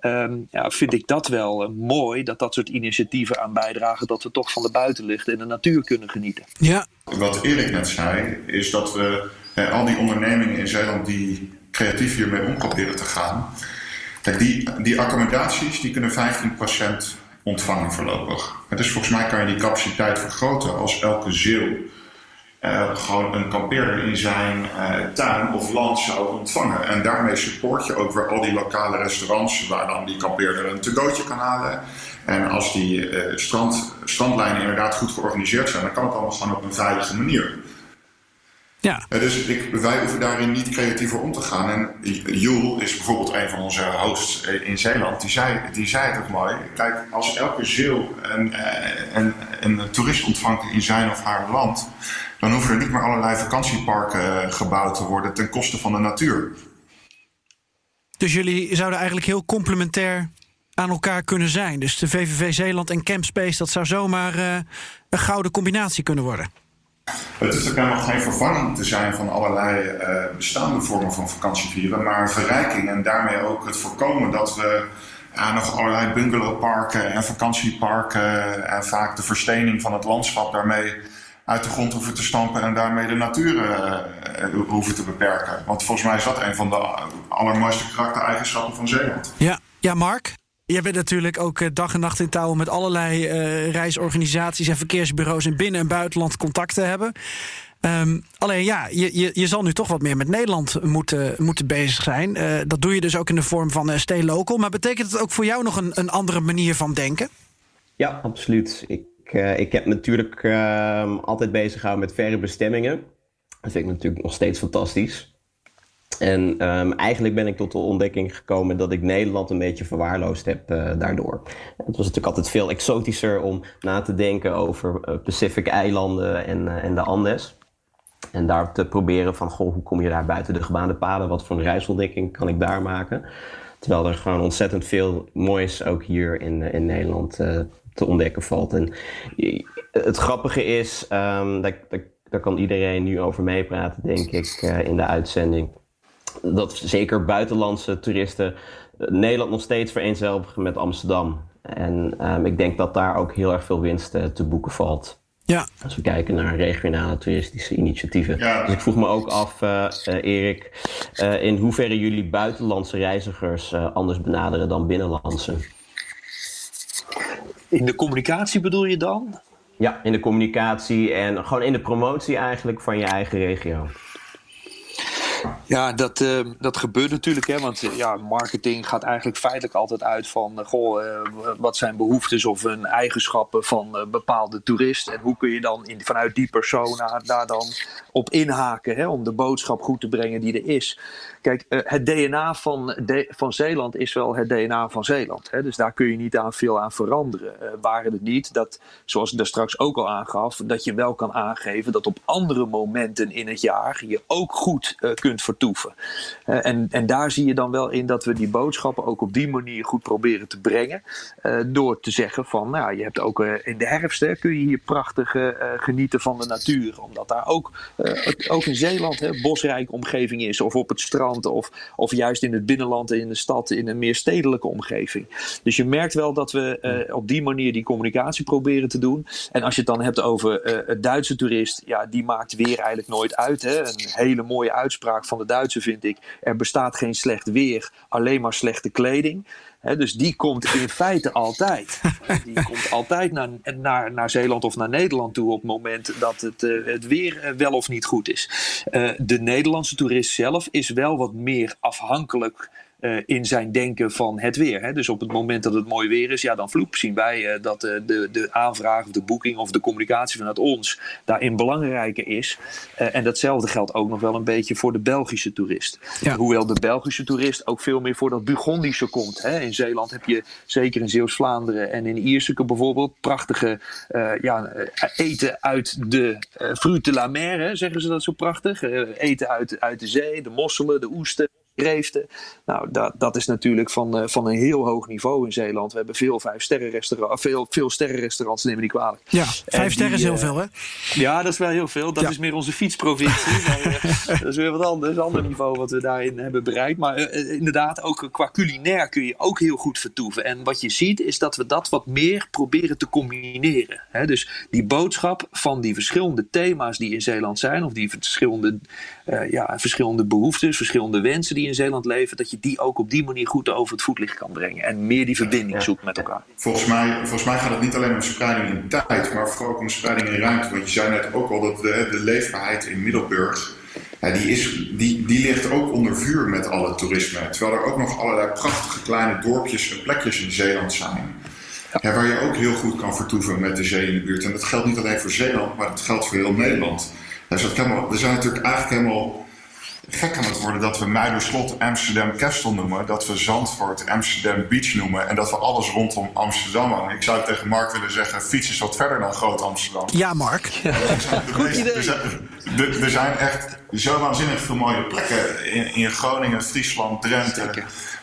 Um, ja, vind ik dat wel uh, mooi, dat dat soort initiatieven aan bijdragen, dat we toch van de buitenlucht en de natuur kunnen genieten. Ja. Wat Erik net zei, is dat we eh, al die ondernemingen in Zeeland die creatief hiermee om proberen te gaan, kijk, die, die accommodaties die kunnen 15% ontvangen voorlopig. Dus volgens mij kan je die capaciteit vergroten als elke ziel uh, gewoon een kampeerder in zijn uh, tuin of land zou ontvangen. En daarmee support je ook weer al die lokale restaurants waar dan die kampeerder een to kan halen. En als die uh, strand, strandlijnen inderdaad goed georganiseerd zijn, dan kan het allemaal gewoon op een veilige manier. Ja. Dus ik, wij hoeven daarin niet creatiever om te gaan. En Joel is bijvoorbeeld een van onze hosts in Zeeland. Die zei, die zei het ook mooi. Kijk, als elke ziel een, een, een toerist ontvangt in zijn of haar land... dan hoeven er niet meer allerlei vakantieparken gebouwd te worden ten koste van de natuur. Dus jullie zouden eigenlijk heel complementair aan elkaar kunnen zijn. Dus de VVV Zeeland en Campspace, dat zou zomaar uh, een gouden combinatie kunnen worden. Het is ook helemaal geen vervanging te zijn van allerlei uh, bestaande vormen van vakantievieren, maar een verrijking en daarmee ook het voorkomen dat we ja, nog allerlei bungalowparken en vakantieparken en vaak de verstening van het landschap daarmee uit de grond hoeven te stampen en daarmee de natuur hoeven te beperken. Want volgens mij is dat een van de allermooiste karaktereigenschappen van Zeeland. Ja, ja Mark? Jij bent natuurlijk ook eh, dag en nacht in touw met allerlei uh, reisorganisaties en verkeersbureaus in binnen- en buitenland contact te hebben. Um, alleen ja, je, je, je zal nu toch wat meer met Nederland moeten, moeten bezig zijn. Uh, dat doe je dus ook in de vorm van uh, Stay Local. Maar betekent het ook voor jou nog een, een andere manier van denken? Ja, absoluut. Ik, ik heb natuurlijk ehm, altijd bezig gehouden met verre bestemmingen. Dat vind ik natuurlijk nog steeds fantastisch. En um, eigenlijk ben ik tot de ontdekking gekomen dat ik Nederland een beetje verwaarloosd heb uh, daardoor. Het was natuurlijk altijd veel exotischer om na te denken over uh, Pacific-eilanden en, uh, en de Andes. En daar te proberen van, goh, hoe kom je daar buiten de gebaande paden? Wat voor een reisontdekking kan ik daar maken? Terwijl er gewoon ontzettend veel moois ook hier in, in Nederland te ontdekken valt. En het grappige is, um, daar, daar, daar kan iedereen nu over meepraten, denk ik, in de uitzending dat zeker buitenlandse toeristen Nederland nog steeds vereenzelvigen met Amsterdam. En um, ik denk dat daar ook heel erg veel winst uh, te boeken valt. Ja. Als we kijken naar regionale toeristische initiatieven. Ja. Dus ik vroeg me ook af, uh, uh, Erik, in hoeverre jullie buitenlandse reizigers anders benaderen dan binnenlandse. In de communicatie bedoel je dan? Ja, in de communicatie en gewoon in de promotie eigenlijk van je eigen regio. Ja, dat, uh, dat gebeurt natuurlijk. Hè, want ja, marketing gaat eigenlijk feitelijk altijd uit van... Uh, goh, wat zijn behoeftes of een eigenschappen van bepaalde toerist... en hoe kun je dan in, vanuit die persona daar dan op inhaken... Hè, om de boodschap goed te brengen die er is. Kijk, het DNA van, van Zeeland is wel het DNA van Zeeland. Hè, dus daar kun je niet aan veel aan veranderen. waren het niet dat, zoals ik daar straks ook al aangaf... dat je wel kan aangeven dat op andere momenten in het jaar... je ook goed kunt vertoeven. Uh, en, en daar zie je dan wel in dat we die boodschappen ook op die manier goed proberen te brengen. Uh, door te zeggen van, nou, je hebt ook uh, in de herfst kun je hier prachtig genieten van de natuur. Omdat daar ook, ook in Zeeland hè, bosrijke omgeving is. Of op het strand. Of, of juist in het binnenland, in de stad, in een meer stedelijke omgeving. Dus je merkt wel dat we op die manier die communicatie proberen te doen. En als je het dan hebt over het Duitse toerist. Ja, die maakt weer eigenlijk nooit uit. Hè. Een hele mooie uitspraak van de Duitse vind ik. Er bestaat geen slecht weer, alleen maar slechte kleding. He, dus die komt in feite altijd. Die komt altijd naar, naar, naar Zeeland of naar Nederland toe op het moment dat het, uh, het weer uh, wel of niet goed is. Uh, de Nederlandse toerist zelf is wel wat meer afhankelijk uh, in zijn denken van het weer. Hè. Dus op het moment dat het mooi weer is, ja, dan vloep zien wij uh, dat uh, de, de aanvraag of de boeking of de communicatie vanuit ons daarin belangrijker is. en datzelfde geldt ook nog wel een beetje voor de Belgische toerist. Ja. Hoewel de Belgische toerist ook veel meer voor dat Burgondische komt. Hè. In Zeeland heb je zeker in Zeeuws-Vlaanderen en in Ierseke bijvoorbeeld prachtige ja, eten uit de fruit de la mer, hè, zeggen ze dat zo prachtig. eten uit, uit de zee, de mosselen, de oesten kreeften. Nou, dat, dat is natuurlijk van, uh, van een heel hoog niveau in Zeeland. We hebben veel vijf sterrenrestaurants, veel, veel sterrenrestaurants, neem me niet kwalijk. Ja, vijf sterren is heel veel, hè? Ja, dat is wel heel veel. Dat ja. is meer onze fietsprovincie. maar, uh, dat is weer wat anders, een ander niveau wat we daarin hebben bereikt. Maar inderdaad, ook qua culinair kun je ook heel goed vertoeven. En wat je ziet, is dat we dat wat meer proberen te combineren. Dus die boodschap van die verschillende thema's die in Zeeland zijn, of die verschillende, ja, verschillende behoeftes, verschillende wensen die in Zeeland leven, dat je die ook op die manier goed over het voetlicht kan brengen. En meer die verbinding zoekt met elkaar. Volgens mij, volgens mij gaat het niet alleen om spreiding in tijd, maar vooral ook om spreiding in ruimte. Want je zei net ook al dat de, de leefbaarheid in Middelburg. Ja, die, is, die, die ligt ook onder vuur met alle toerisme. Terwijl er ook nog allerlei prachtige kleine dorpjes en plekjes in Zeeland zijn. Ja, waar je ook heel goed kan vertoeven met de zee in de buurt. En dat geldt niet alleen voor Zeeland, maar dat geldt voor heel Nederland. Dus dat kan wel, er zijn natuurlijk eigenlijk helemaal gek aan het worden dat we Muiderslot Amsterdam Castle noemen. Dat we Zandvoort Amsterdam Beach noemen. En dat we alles rondom Amsterdam hangen. Ik zou tegen Mark willen zeggen, fiets is wat verder dan Groot Amsterdam. Ja, Mark. Goed idee. Er zijn, er- er zijn echt zo waanzinnig veel mooie plekken in, in Groningen, Friesland, Drenthe.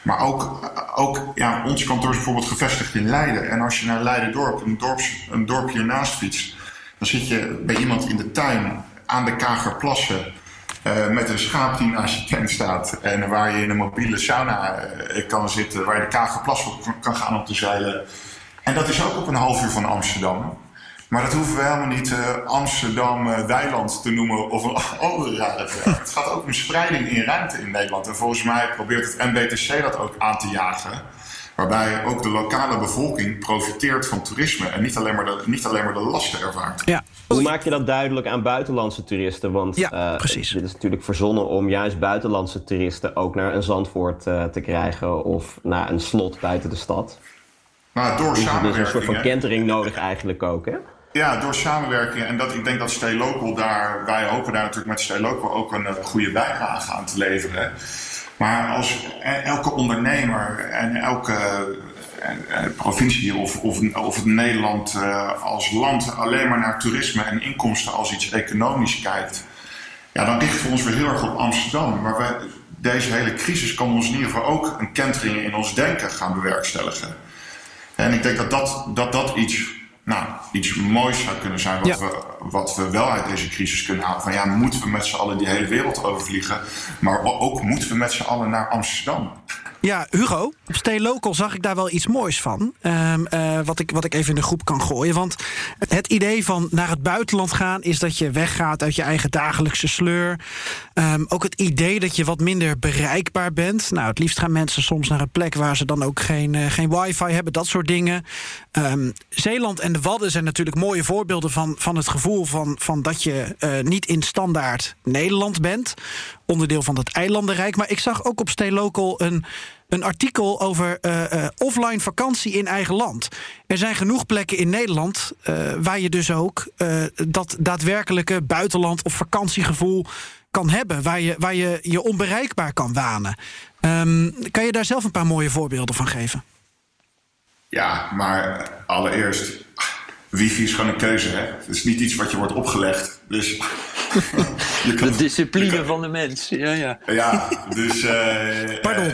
Maar ook, ook ja, ons kantoor is bijvoorbeeld gevestigd in Leiden. En als je naar Leiden-dorp, een, dorps, een dorpje ernaast fietst... dan zit je bij iemand in de tuin aan de Kagerplassen... eh, met een schaap die naast je tent staat. En waar je in een mobiele sauna eh, kan zitten. Waar je de Kagerplassen op kan gaan om te zeilen. En dat is ook op een half uur van Amsterdam. Maar dat hoeven we helemaal niet eh, Amsterdam Weiland te noemen of een andere rare. Het gaat ook om spreiding in ruimte in Nederland. En volgens mij probeert het MBTC dat ook aan te jagen. Waarbij ook de lokale bevolking profiteert van toerisme en niet alleen maar de, niet alleen maar de lasten ervaart. Ja. Hoe maak je dat duidelijk aan buitenlandse toeristen? Want Ja, eh, precies. dit is natuurlijk verzonnen om juist buitenlandse toeristen ook naar een Zandvoort eh, te krijgen of naar een slot buiten de stad. Maar door Dus er is een soort van samenwerking. kentering nodig eigenlijk ook, hè? Ja, door samenwerking. En dat, ik denk dat Stay Local daar, wij hopen daar natuurlijk met Stay Local ook een eh, goede bijdrage aan te leveren. Maar als e- elke ondernemer en elke provincie of, of, of Nederland eh, als land alleen maar naar toerisme en inkomsten als iets economisch kijkt, ja, dan richten we ons weer heel erg op Amsterdam. Maar deze hele crisis kan ons in ieder geval ook een kentering in ons denken gaan bewerkstelligen. En ik denk dat dat, dat, dat iets, nou, iets moois zou kunnen zijn. Wat, Ja. we, wat we wel uit deze crisis kunnen halen. Van ja, moeten we met z'n allen die hele wereld overvliegen. Maar ook moeten we met z'n allen naar Amsterdam. Ja, Hugo, op Stay Local zag ik daar wel iets moois van. Ehm, eh, wat, ik, wat ik even in de groep kan gooien. Want het idee van naar het buitenland gaan is dat je weggaat uit je eigen dagelijkse sleur. Ehm, ook het idee dat je wat minder bereikbaar bent. Nou, het liefst gaan mensen soms naar een plek waar ze dan ook geen, eh, geen wifi hebben, dat soort dingen. Ehm, Zeeland en de Wadden zijn natuurlijk mooie voorbeelden van, van het gevoel van, van dat je eh, niet in standaard Nederland bent. Onderdeel van het eilandenrijk. Maar ik zag ook op Stay Local een, een artikel over eh, eh, offline vakantie in eigen land. Er zijn genoeg plekken in Nederland eh, waar je dus ook eh, dat daadwerkelijke buitenland of vakantiegevoel kan hebben. Waar je waar je, je onbereikbaar kan wanen. Ehm, kan je daar zelf een paar mooie voorbeelden van geven? Ja, maar allereerst, wifi is gewoon een keuze. Hè? Het is niet iets wat je wordt opgelegd. Dus je kan, De discipline je kan- van de mens. Ja, ja. Ja, dus, eh, Pardon.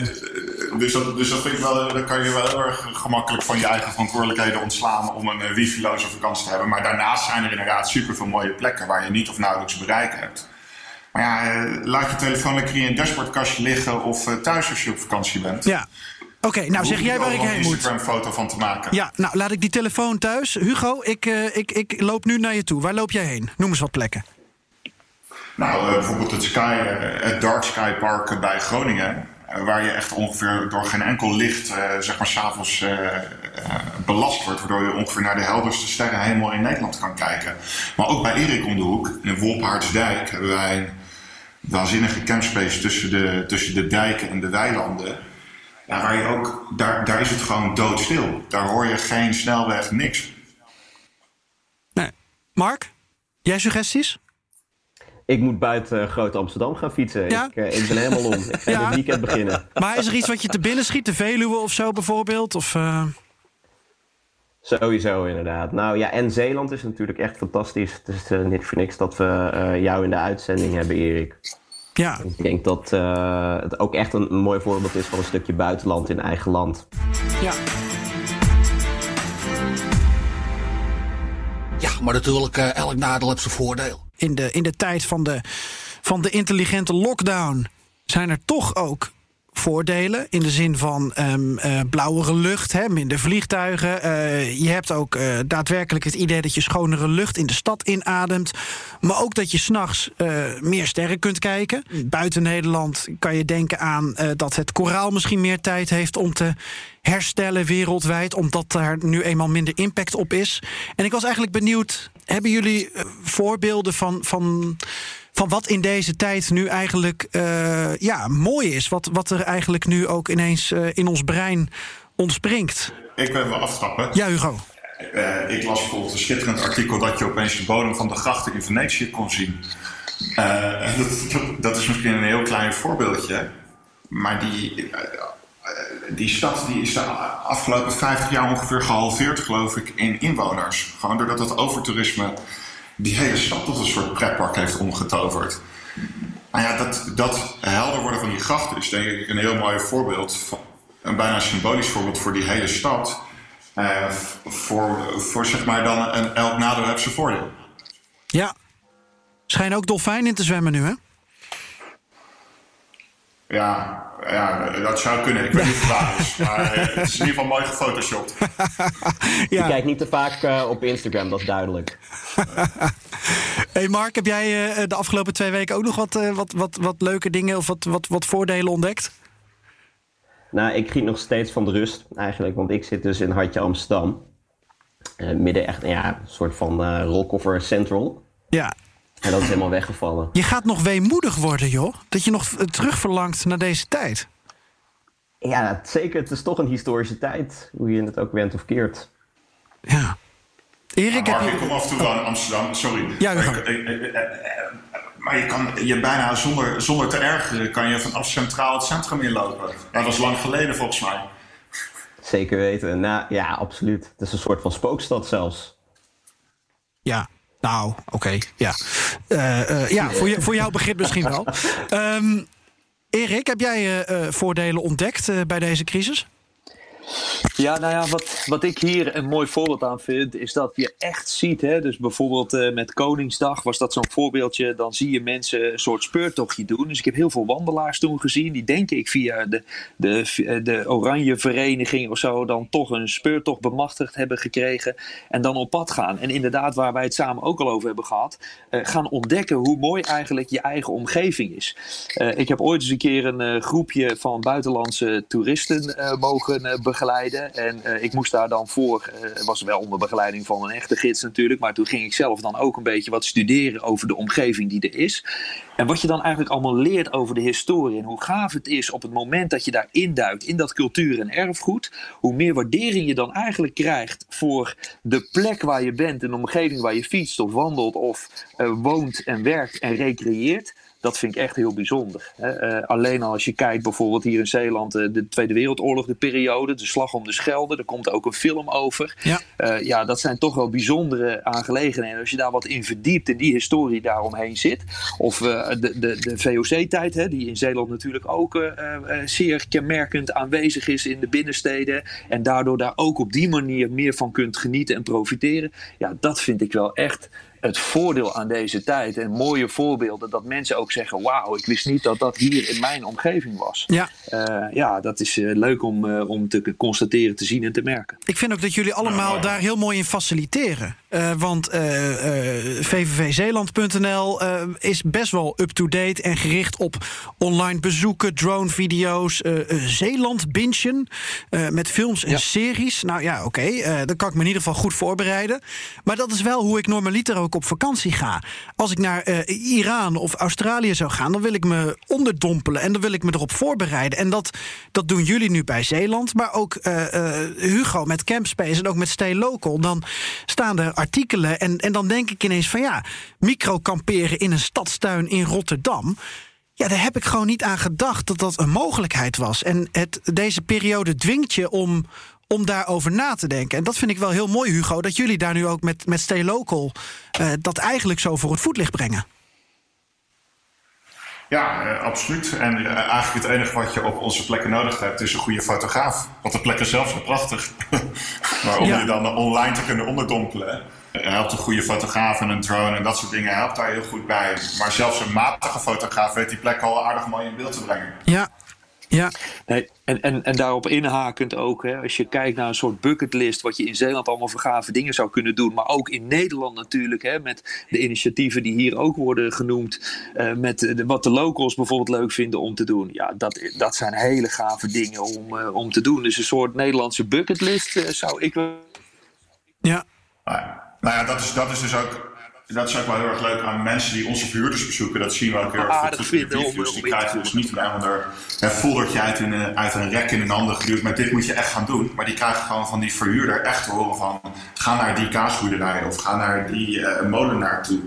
Dus, dat, dus dat vind ik wel, dan kan je wel heel erg gemakkelijk van je eigen verantwoordelijkheden ontslaan om een eh, wifi-loze vakantie te hebben. Maar daarnaast zijn er inderdaad superveel mooie plekken waar je niet of nauwelijks bereik hebt. Maar ja, eh, laat je telefoon lekker in je dashboardkastje liggen of eh, thuis als je op vakantie bent. Ja. Oké, nou zeg jij waar ik heen een moet. Instagram-foto van te maken. Ja, nou laat ik die telefoon thuis. Hugo, ik, ik, ik loop nu naar je toe. Waar loop jij heen? Noem eens wat plekken. Nou, bijvoorbeeld het, Sky, het Dark Sky Park bij Groningen. Eh, waar je echt ongeveer door geen enkel licht, eh, zeg maar, s'avonds eh belast wordt. Waardoor je ongeveer naar de helderste sterrenhemel in Nederland kan kijken. Maar ook bij Erik om de hoek, in Wolpaardsdijk, hebben wij een waanzinnige campspace tussen de, tussen de dijken en de weilanden. Waar je ook, daar, daar is het gewoon doodstil. Daar hoor je geen snelweg, niks. Nee. Mark, jij suggesties? Ik moet buiten eh, Groot Amsterdam gaan fietsen. Ja? Ik, eh, ik ben helemaal om. Ik ga Ja. dit weekend beginnen. Maar is er iets wat je te binnen schiet? De Veluwe of zo bijvoorbeeld? Of, eh, Sowieso inderdaad. Nou ja, en Zeeland is natuurlijk echt fantastisch. Het is eh, niet voor niks dat we eh, jou in de uitzending hebben, Erik. ja. Ik denk dat eh, het ook echt een, een mooi voorbeeld is van een stukje buitenland in eigen land. ja. Ja, maar natuurlijk, elk nadeel heeft zijn voordeel. In de, in de tijd van de, van de intelligente lockdown zijn er toch ook voordelen. In de zin van ehm eh, blauwere lucht, hè, minder vliegtuigen. Eh, je hebt ook eh, daadwerkelijk het idee dat je schonere lucht in de stad inademt. Maar ook dat je s'nachts meer sterren kunt kijken. Buiten Nederland kan je denken aan dat het koraal misschien meer tijd heeft om te herstellen wereldwijd. Omdat daar nu eenmaal minder impact op is. En ik was eigenlijk benieuwd, hebben jullie eh, voorbeelden van. van van wat in deze tijd nu eigenlijk eh, ja, mooi is. Wat, wat er eigenlijk nu ook ineens eh, in ons brein ontspringt. Ik wil even aftrappen. Ja, Hugo. Ik las bijvoorbeeld een schitterend artikel dat je opeens de bodem van de grachten in Venetië kon zien. Dat, dat, is misschien een heel klein voorbeeldje. Maar die, die stad die is de afgelopen 50 jaar ongeveer gehalveerd, geloof ik, in inwoners. Gewoon doordat het overtoerisme die hele stad tot een soort pretpark heeft omgetoverd. Nou ja, dat, dat helder worden van die grachten is denk ik een heel mooi voorbeeld. Van, een bijna symbolisch voorbeeld voor die hele stad. Uh, voor, voor zeg maar dan een elk nadeel heeft zijn voordeel. Ja. Schijnen ook dolfijnen in te zwemmen nu, hè? Ja, ja, dat zou kunnen. Ik weet niet of het is. Maar eh, het is in ieder geval mooi gefotoshopt. ja. Ik kijk niet te vaak uh, op Instagram, dat is duidelijk. hey Mark, heb jij uh, de afgelopen twee weken ook nog wat, wat, wat, wat leuke dingen of wat, wat, wat voordelen ontdekt? Nou, ik giet nog steeds van de rust eigenlijk. Want ik zit dus in Hartje Amsterdam. midden echt, ja, een soort van Rockover Central. Ja, en dat is helemaal weggevallen. Je gaat nog weemoedig worden, joh. Dat je nog terugverlangt naar deze tijd. Ja, zeker. Het is toch een historische tijd. Hoe je het ook went of keert. Ja. Erik, ja, ik kom af en toe aan Amsterdam. Sorry. Ja, maar, je, maar je kan je bijna zonder, zonder te ergeren... kan je vanaf Centraal het centrum inlopen. dat is lang geleden volgens mij. Zeker weten. Nou, ja, absoluut. Het is een soort van spookstad zelfs. Ja, nou, oké, ja. Uh, uh, ja, voor, je, voor jouw begrip misschien wel. Um, Erik, heb jij uh, voordelen ontdekt bij deze crisis? Ja, nou ja, wat, wat ik hier een mooi voorbeeld aan vind, is dat je echt ziet, hè, dus bijvoorbeeld uh, met Koningsdag was dat zo'n voorbeeldje, dan zie je mensen een soort speurtochtje doen. Dus ik heb heel veel wandelaars toen gezien, die denk ik via de, de, de Oranje Vereniging of zo, dan toch een speurtocht bemachtigd hebben gekregen en dan op pad gaan. En inderdaad, waar wij het samen ook al over hebben gehad, uh, gaan ontdekken hoe mooi eigenlijk je eigen omgeving is. Ik heb ooit eens een keer een groepje van buitenlandse toeristen mogen begeleiden. En uh, ik moest daar dan voor, uh, was wel onder begeleiding van een echte gids natuurlijk, maar toen ging ik zelf dan ook een beetje wat studeren over de omgeving die er is. En wat je dan eigenlijk allemaal leert over de historie en hoe gaaf het is op het moment dat je daar induikt in dat cultuur en erfgoed, hoe meer waardering je dan eigenlijk krijgt voor de plek waar je bent, een omgeving waar je fietst of wandelt of uh, woont en werkt en recreëert dat vind ik echt heel bijzonder. Uh, alleen als je kijkt bijvoorbeeld hier in Zeeland, uh, de Tweede Wereldoorlog, de periode, de Slag om de Schelde, er komt ook een film over. Ja, uh, ja dat zijn toch wel bijzondere aangelegenheden. Als je daar wat in verdiept en die historie daaromheen zit. Of de, de, de VOC-tijd, die in Zeeland natuurlijk ook zeer kenmerkend aanwezig is in de binnensteden. En daardoor daar ook op die manier meer van kunt genieten en profiteren. Ja, dat vind ik wel echt het voordeel aan deze tijd. En mooie voorbeelden dat mensen ook zeggen: Wauw, ik wist niet dat dat hier in mijn omgeving was. Ja, uh, ja dat is uh, leuk om, uh, om te constateren, te zien en te merken. Ik vind ook dat jullie allemaal daar heel mooi in faciliteren. want vvvzeeland.nl is best wel up-to-date en gericht op online bezoeken, drone-video's, Zeeland bingen met films en ja. series. Nou ja, oké, okay, dan kan ik me in ieder geval goed voorbereiden. Maar dat is wel hoe ik normaliter ook op vakantie ga. Als ik naar uh, Iran of Australië zou gaan, dan wil ik me onderdompelen en dan wil ik me erop voorbereiden. En dat, dat doen jullie nu bij Zeeland, maar ook uh, uh, Hugo met Campspace en ook met Stay Local. Dan staan er artikelen en, en dan denk ik ineens van ja, microkamperen in een stadstuin in Rotterdam. Ja, daar heb ik gewoon niet aan gedacht dat dat een mogelijkheid was. En het, deze periode dwingt je om, om daarover na te denken. En dat vind ik wel heel mooi, Hugo, dat jullie daar nu ook met, met Stay Local uh, dat eigenlijk zo voor het voetlicht brengen. Ja, uh, absoluut. En uh, eigenlijk het enige wat je op onze plekken nodig hebt, is een goede fotograaf. Want de plekken zelf zijn prachtig. maar om ja. je dan online te kunnen onderdompelen, helpt een goede fotograaf en een drone en dat soort dingen helpt daar heel goed bij. Maar zelfs een matige fotograaf weet die plek al aardig mooi in beeld te brengen. Ja, ja. Nee, en, en, en daarop inhakend ook, hè, als je kijkt naar een soort bucketlist, wat je in Zeeland allemaal voor gave dingen zou kunnen doen, maar ook in Nederland natuurlijk, hè, met de initiatieven die hier ook worden genoemd, uh, met de, wat de locals bijvoorbeeld leuk vinden om te doen. Ja, dat, dat zijn hele gave dingen om, uh, om te doen. Dus een soort Nederlandse bucketlist uh, zou ik wel. Ja. Nou ja, dat is, dat is dus ook dat is ook wel heel erg leuk aan mensen die onze verhuurders bezoeken. Dat zien we ook heel erg ah, goed reviews. Die krijgen dus niet een foldertje uit een, uit een rek in een ander geduwd. Maar dit moet je echt gaan doen. Maar die krijgen gewoon van die verhuurder echt te horen van... ga naar die kaasboerderij of ga naar die uh, molenaar toe.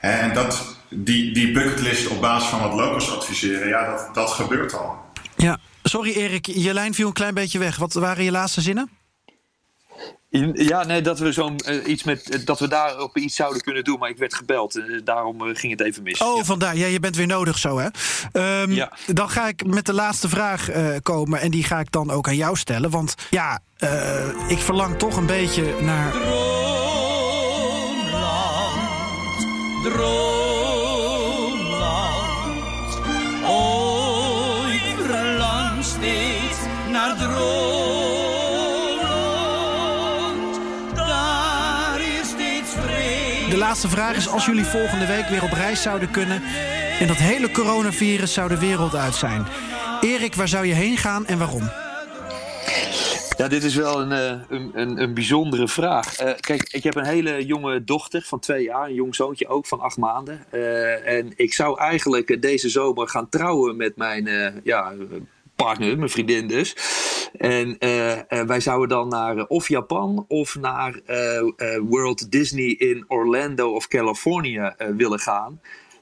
En dat, die, die bucketlist op basis van wat locals adviseren, ja, dat, dat gebeurt al. Ja, sorry Erik, je lijn viel een klein beetje weg. Wat waren je laatste zinnen? Ja, nee, dat we zo'n uh, iets met uh, dat we daar op iets zouden kunnen doen, maar ik werd gebeld. Uh, daarom ging het even mis. Oh, ja. vandaar. Ja, je bent weer nodig zo, hè? Um, ja. Dan ga ik met de laatste vraag komen en die ga ik dan ook aan jou stellen. Want ja, ik verlang toch een beetje naar. Droomland, droomland. Laatste vraag is: als jullie volgende week weer op reis zouden kunnen en dat hele coronavirus zou de wereld uit zijn. Erik, waar zou je heen gaan en waarom? Ja, dit is wel een, een, een, een bijzondere vraag. Uh, kijk, ik heb een hele jonge dochter van twee jaar, een jong zoontje ook van acht maanden. Uh, en ik zou eigenlijk deze zomer gaan trouwen met mijn ja, mijn vriendin dus. En uh, uh, wij zouden dan naar uh, of Japan of naar World Disney in Orlando of Californië willen gaan.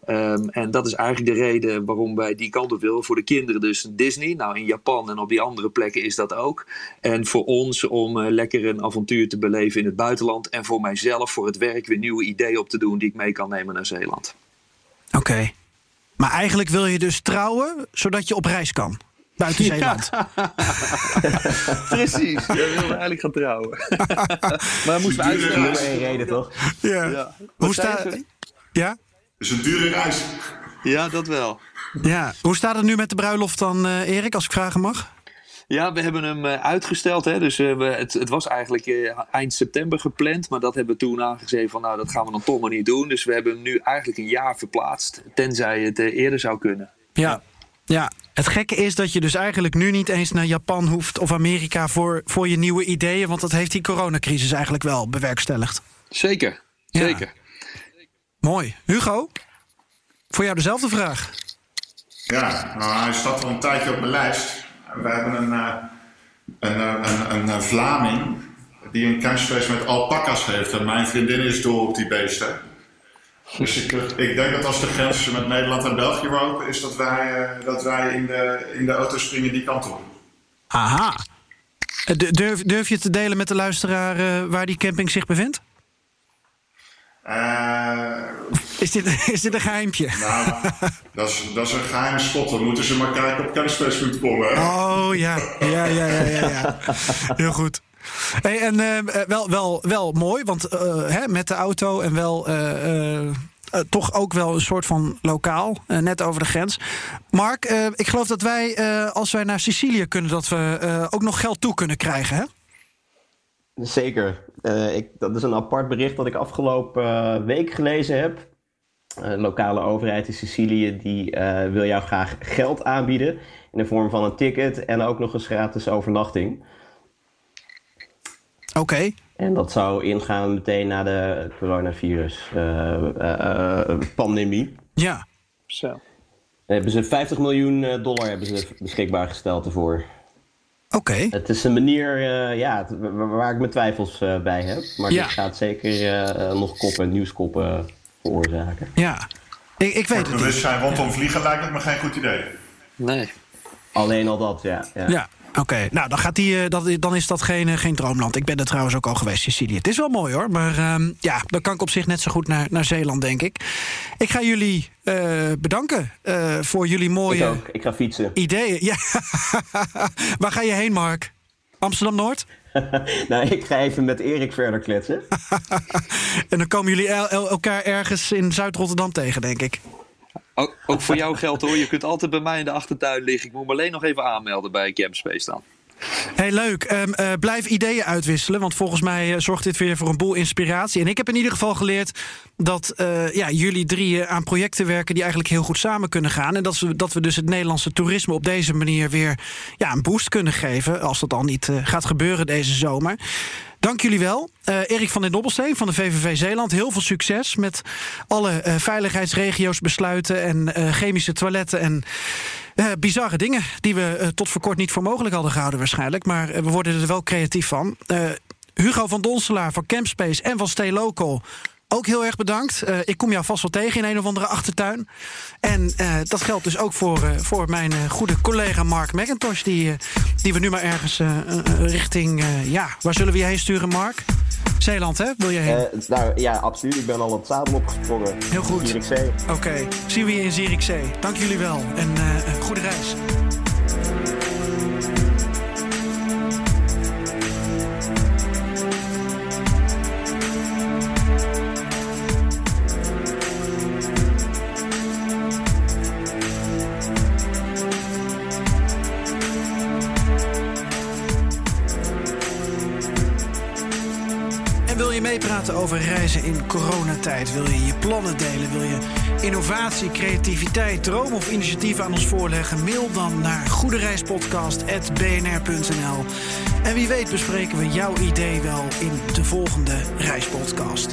Um, en dat is eigenlijk de reden waarom wij die kant op willen. Voor de kinderen dus Disney. Nou, in Japan en op die andere plekken is dat ook. En voor ons om lekker een avontuur te beleven in het buitenland. En voor mijzelf voor het werk weer nieuwe ideeën op te doen die ik mee kan nemen naar Zeeland. Oké. Maar eigenlijk wil je dus trouwen zodat je op reis kan? Buiten Zeeland. Ja. Precies, we wilden eigenlijk gaan trouwen. maar moesten we uitstellen. Dat is één reden, toch? Ja. ja. Hoe staat Ja? Het is een dure reis. Ja, dat wel. Ja. Hoe staat het nu met de bruiloft dan, uh, Erik, als ik vragen mag? Ja, we hebben hem uh, uitgesteld. Hè. Dus, uh, we, het, het, was eigenlijk uh, eind september gepland. Maar dat hebben we toen aangegeven van nou, dat gaan we dan toch maar niet doen. Dus we hebben hem nu eigenlijk een jaar verplaatst. Tenzij het eerder zou kunnen. Ja. Ja, het gekke is dat je dus eigenlijk nu niet eens naar Japan hoeft of Amerika voor, voor je nieuwe ideeën. Want dat heeft die coronacrisis eigenlijk wel bewerkstelligd. Zeker, zeker. Ja. Mooi. Hugo, voor jou dezelfde vraag. Ja, nou, hij staat al een tijdje op mijn lijst. We hebben een, uh, een, een, een, een Vlaming die een kunstfeest met alpaca's heeft. En mijn vriendin is door op die beesten. Dus ik, ik, denk dat als de grens met Nederland en België open is, dat wij, uh, dat wij in, de, in de auto springen die kant op. Aha. Durf, durf je te delen met de luisteraar uh, waar die camping zich bevindt? Uh, is, dit, is dit een geheimpje? Nou, dat is, dat is een geheime spot. Dan moeten ze maar kijken op kennispace.com. Oh ja, ja, ja, ja, ja, ja. Heel goed. Hey, en uh, wel, wel, wel mooi, want uh, hè, met de auto en wel toch ook wel een soort van lokaal, net over de grens. Mark, ik geloof dat wij, als wij naar Sicilië kunnen, dat we ook nog geld toe kunnen krijgen, hè? Zeker. ik, dat is een apart bericht dat ik afgelopen week gelezen heb. Lokale overheid in Sicilië die wil jou graag geld aanbieden in de vorm van een ticket en ook nog eens gratis overnachting. Oké. Okay. En dat zou ingaan meteen na de coronavirus-pandemie. Uh, uh, ja. Zo. Hebben ze 50 miljoen dollar hebben ze beschikbaar gesteld ervoor. Oké. Okay. Het is een manier uh, ja, waar ik mijn twijfels bij heb. Maar ja. dit gaat zeker nog koppen, nieuwskoppen veroorzaken. Ja, ik, ik weet het bewustzijn rondom vliegen lijkt het me geen goed idee. Nee. Alleen al dat, ja. Ja, ja. Oké, okay. nou dan, gaat die, uh, dat, dan is dat geen, uh, geen droomland. Ik ben er trouwens ook al geweest, Sicilië. Het is wel mooi hoor, maar uh, ja, dan kan ik op zich net zo goed naar, naar Zeeland, denk ik. Ik ga jullie uh, bedanken voor jullie mooie ik ook. Ik ga fietsen. ideeën. Ja. Waar ga je heen, Mark? Amsterdam-Noord? nou, ik ga even met Erik verder kletsen. en dan komen jullie el el elkaar ergens in Zuid-Rotterdam tegen, denk ik. Ook, voor jou geldt hoor, je kunt altijd bij mij in de achtertuin liggen. Ik moet me alleen nog even aanmelden bij Campspace dan. Heel leuk. Um, uh, blijf ideeën uitwisselen, want volgens mij uh, zorgt dit weer voor een boel inspiratie. En ik heb in ieder geval geleerd dat uh, ja, jullie drieën aan projecten werken die eigenlijk heel goed samen kunnen gaan. En dat, we, dat we dus het Nederlandse toerisme op deze manier weer ja, een boost kunnen geven. Als dat al niet gaat gebeuren deze zomer. Dank jullie wel. Erik van den Dobbelsteen van de VVV Zeeland. Heel veel succes met alle veiligheidsregio's besluiten en chemische toiletten en bizarre dingen die we tot voor kort niet voor mogelijk hadden gehouden waarschijnlijk. Maar we worden er wel creatief van. Hugo van Donselaar van Campspace en van Stay Local. Ook heel erg bedankt. Uh, ik kom jou vast wel tegen in een of andere achtertuin. En uh, dat geldt dus ook voor, uh, voor mijn goede collega Mark McIntosh... die, die we nu maar ergens richting... ja, waar zullen we je heen sturen, Mark? Zeeland, hè? Wil je heen? nou ja, absoluut. Ik ben al het zadel opgesprongen. Heel goed. Zierikzee. Oké, zien we je in Zierikzee. Dank jullie wel en goede reis. Over reizen in coronatijd? Wil je je plannen delen? Wil je innovatie, creativiteit, droom of initiatieven aan ons voorleggen? Mail dan naar goedereispodcast.bnr.nl. En wie weet bespreken we jouw idee wel in de volgende reispodcast.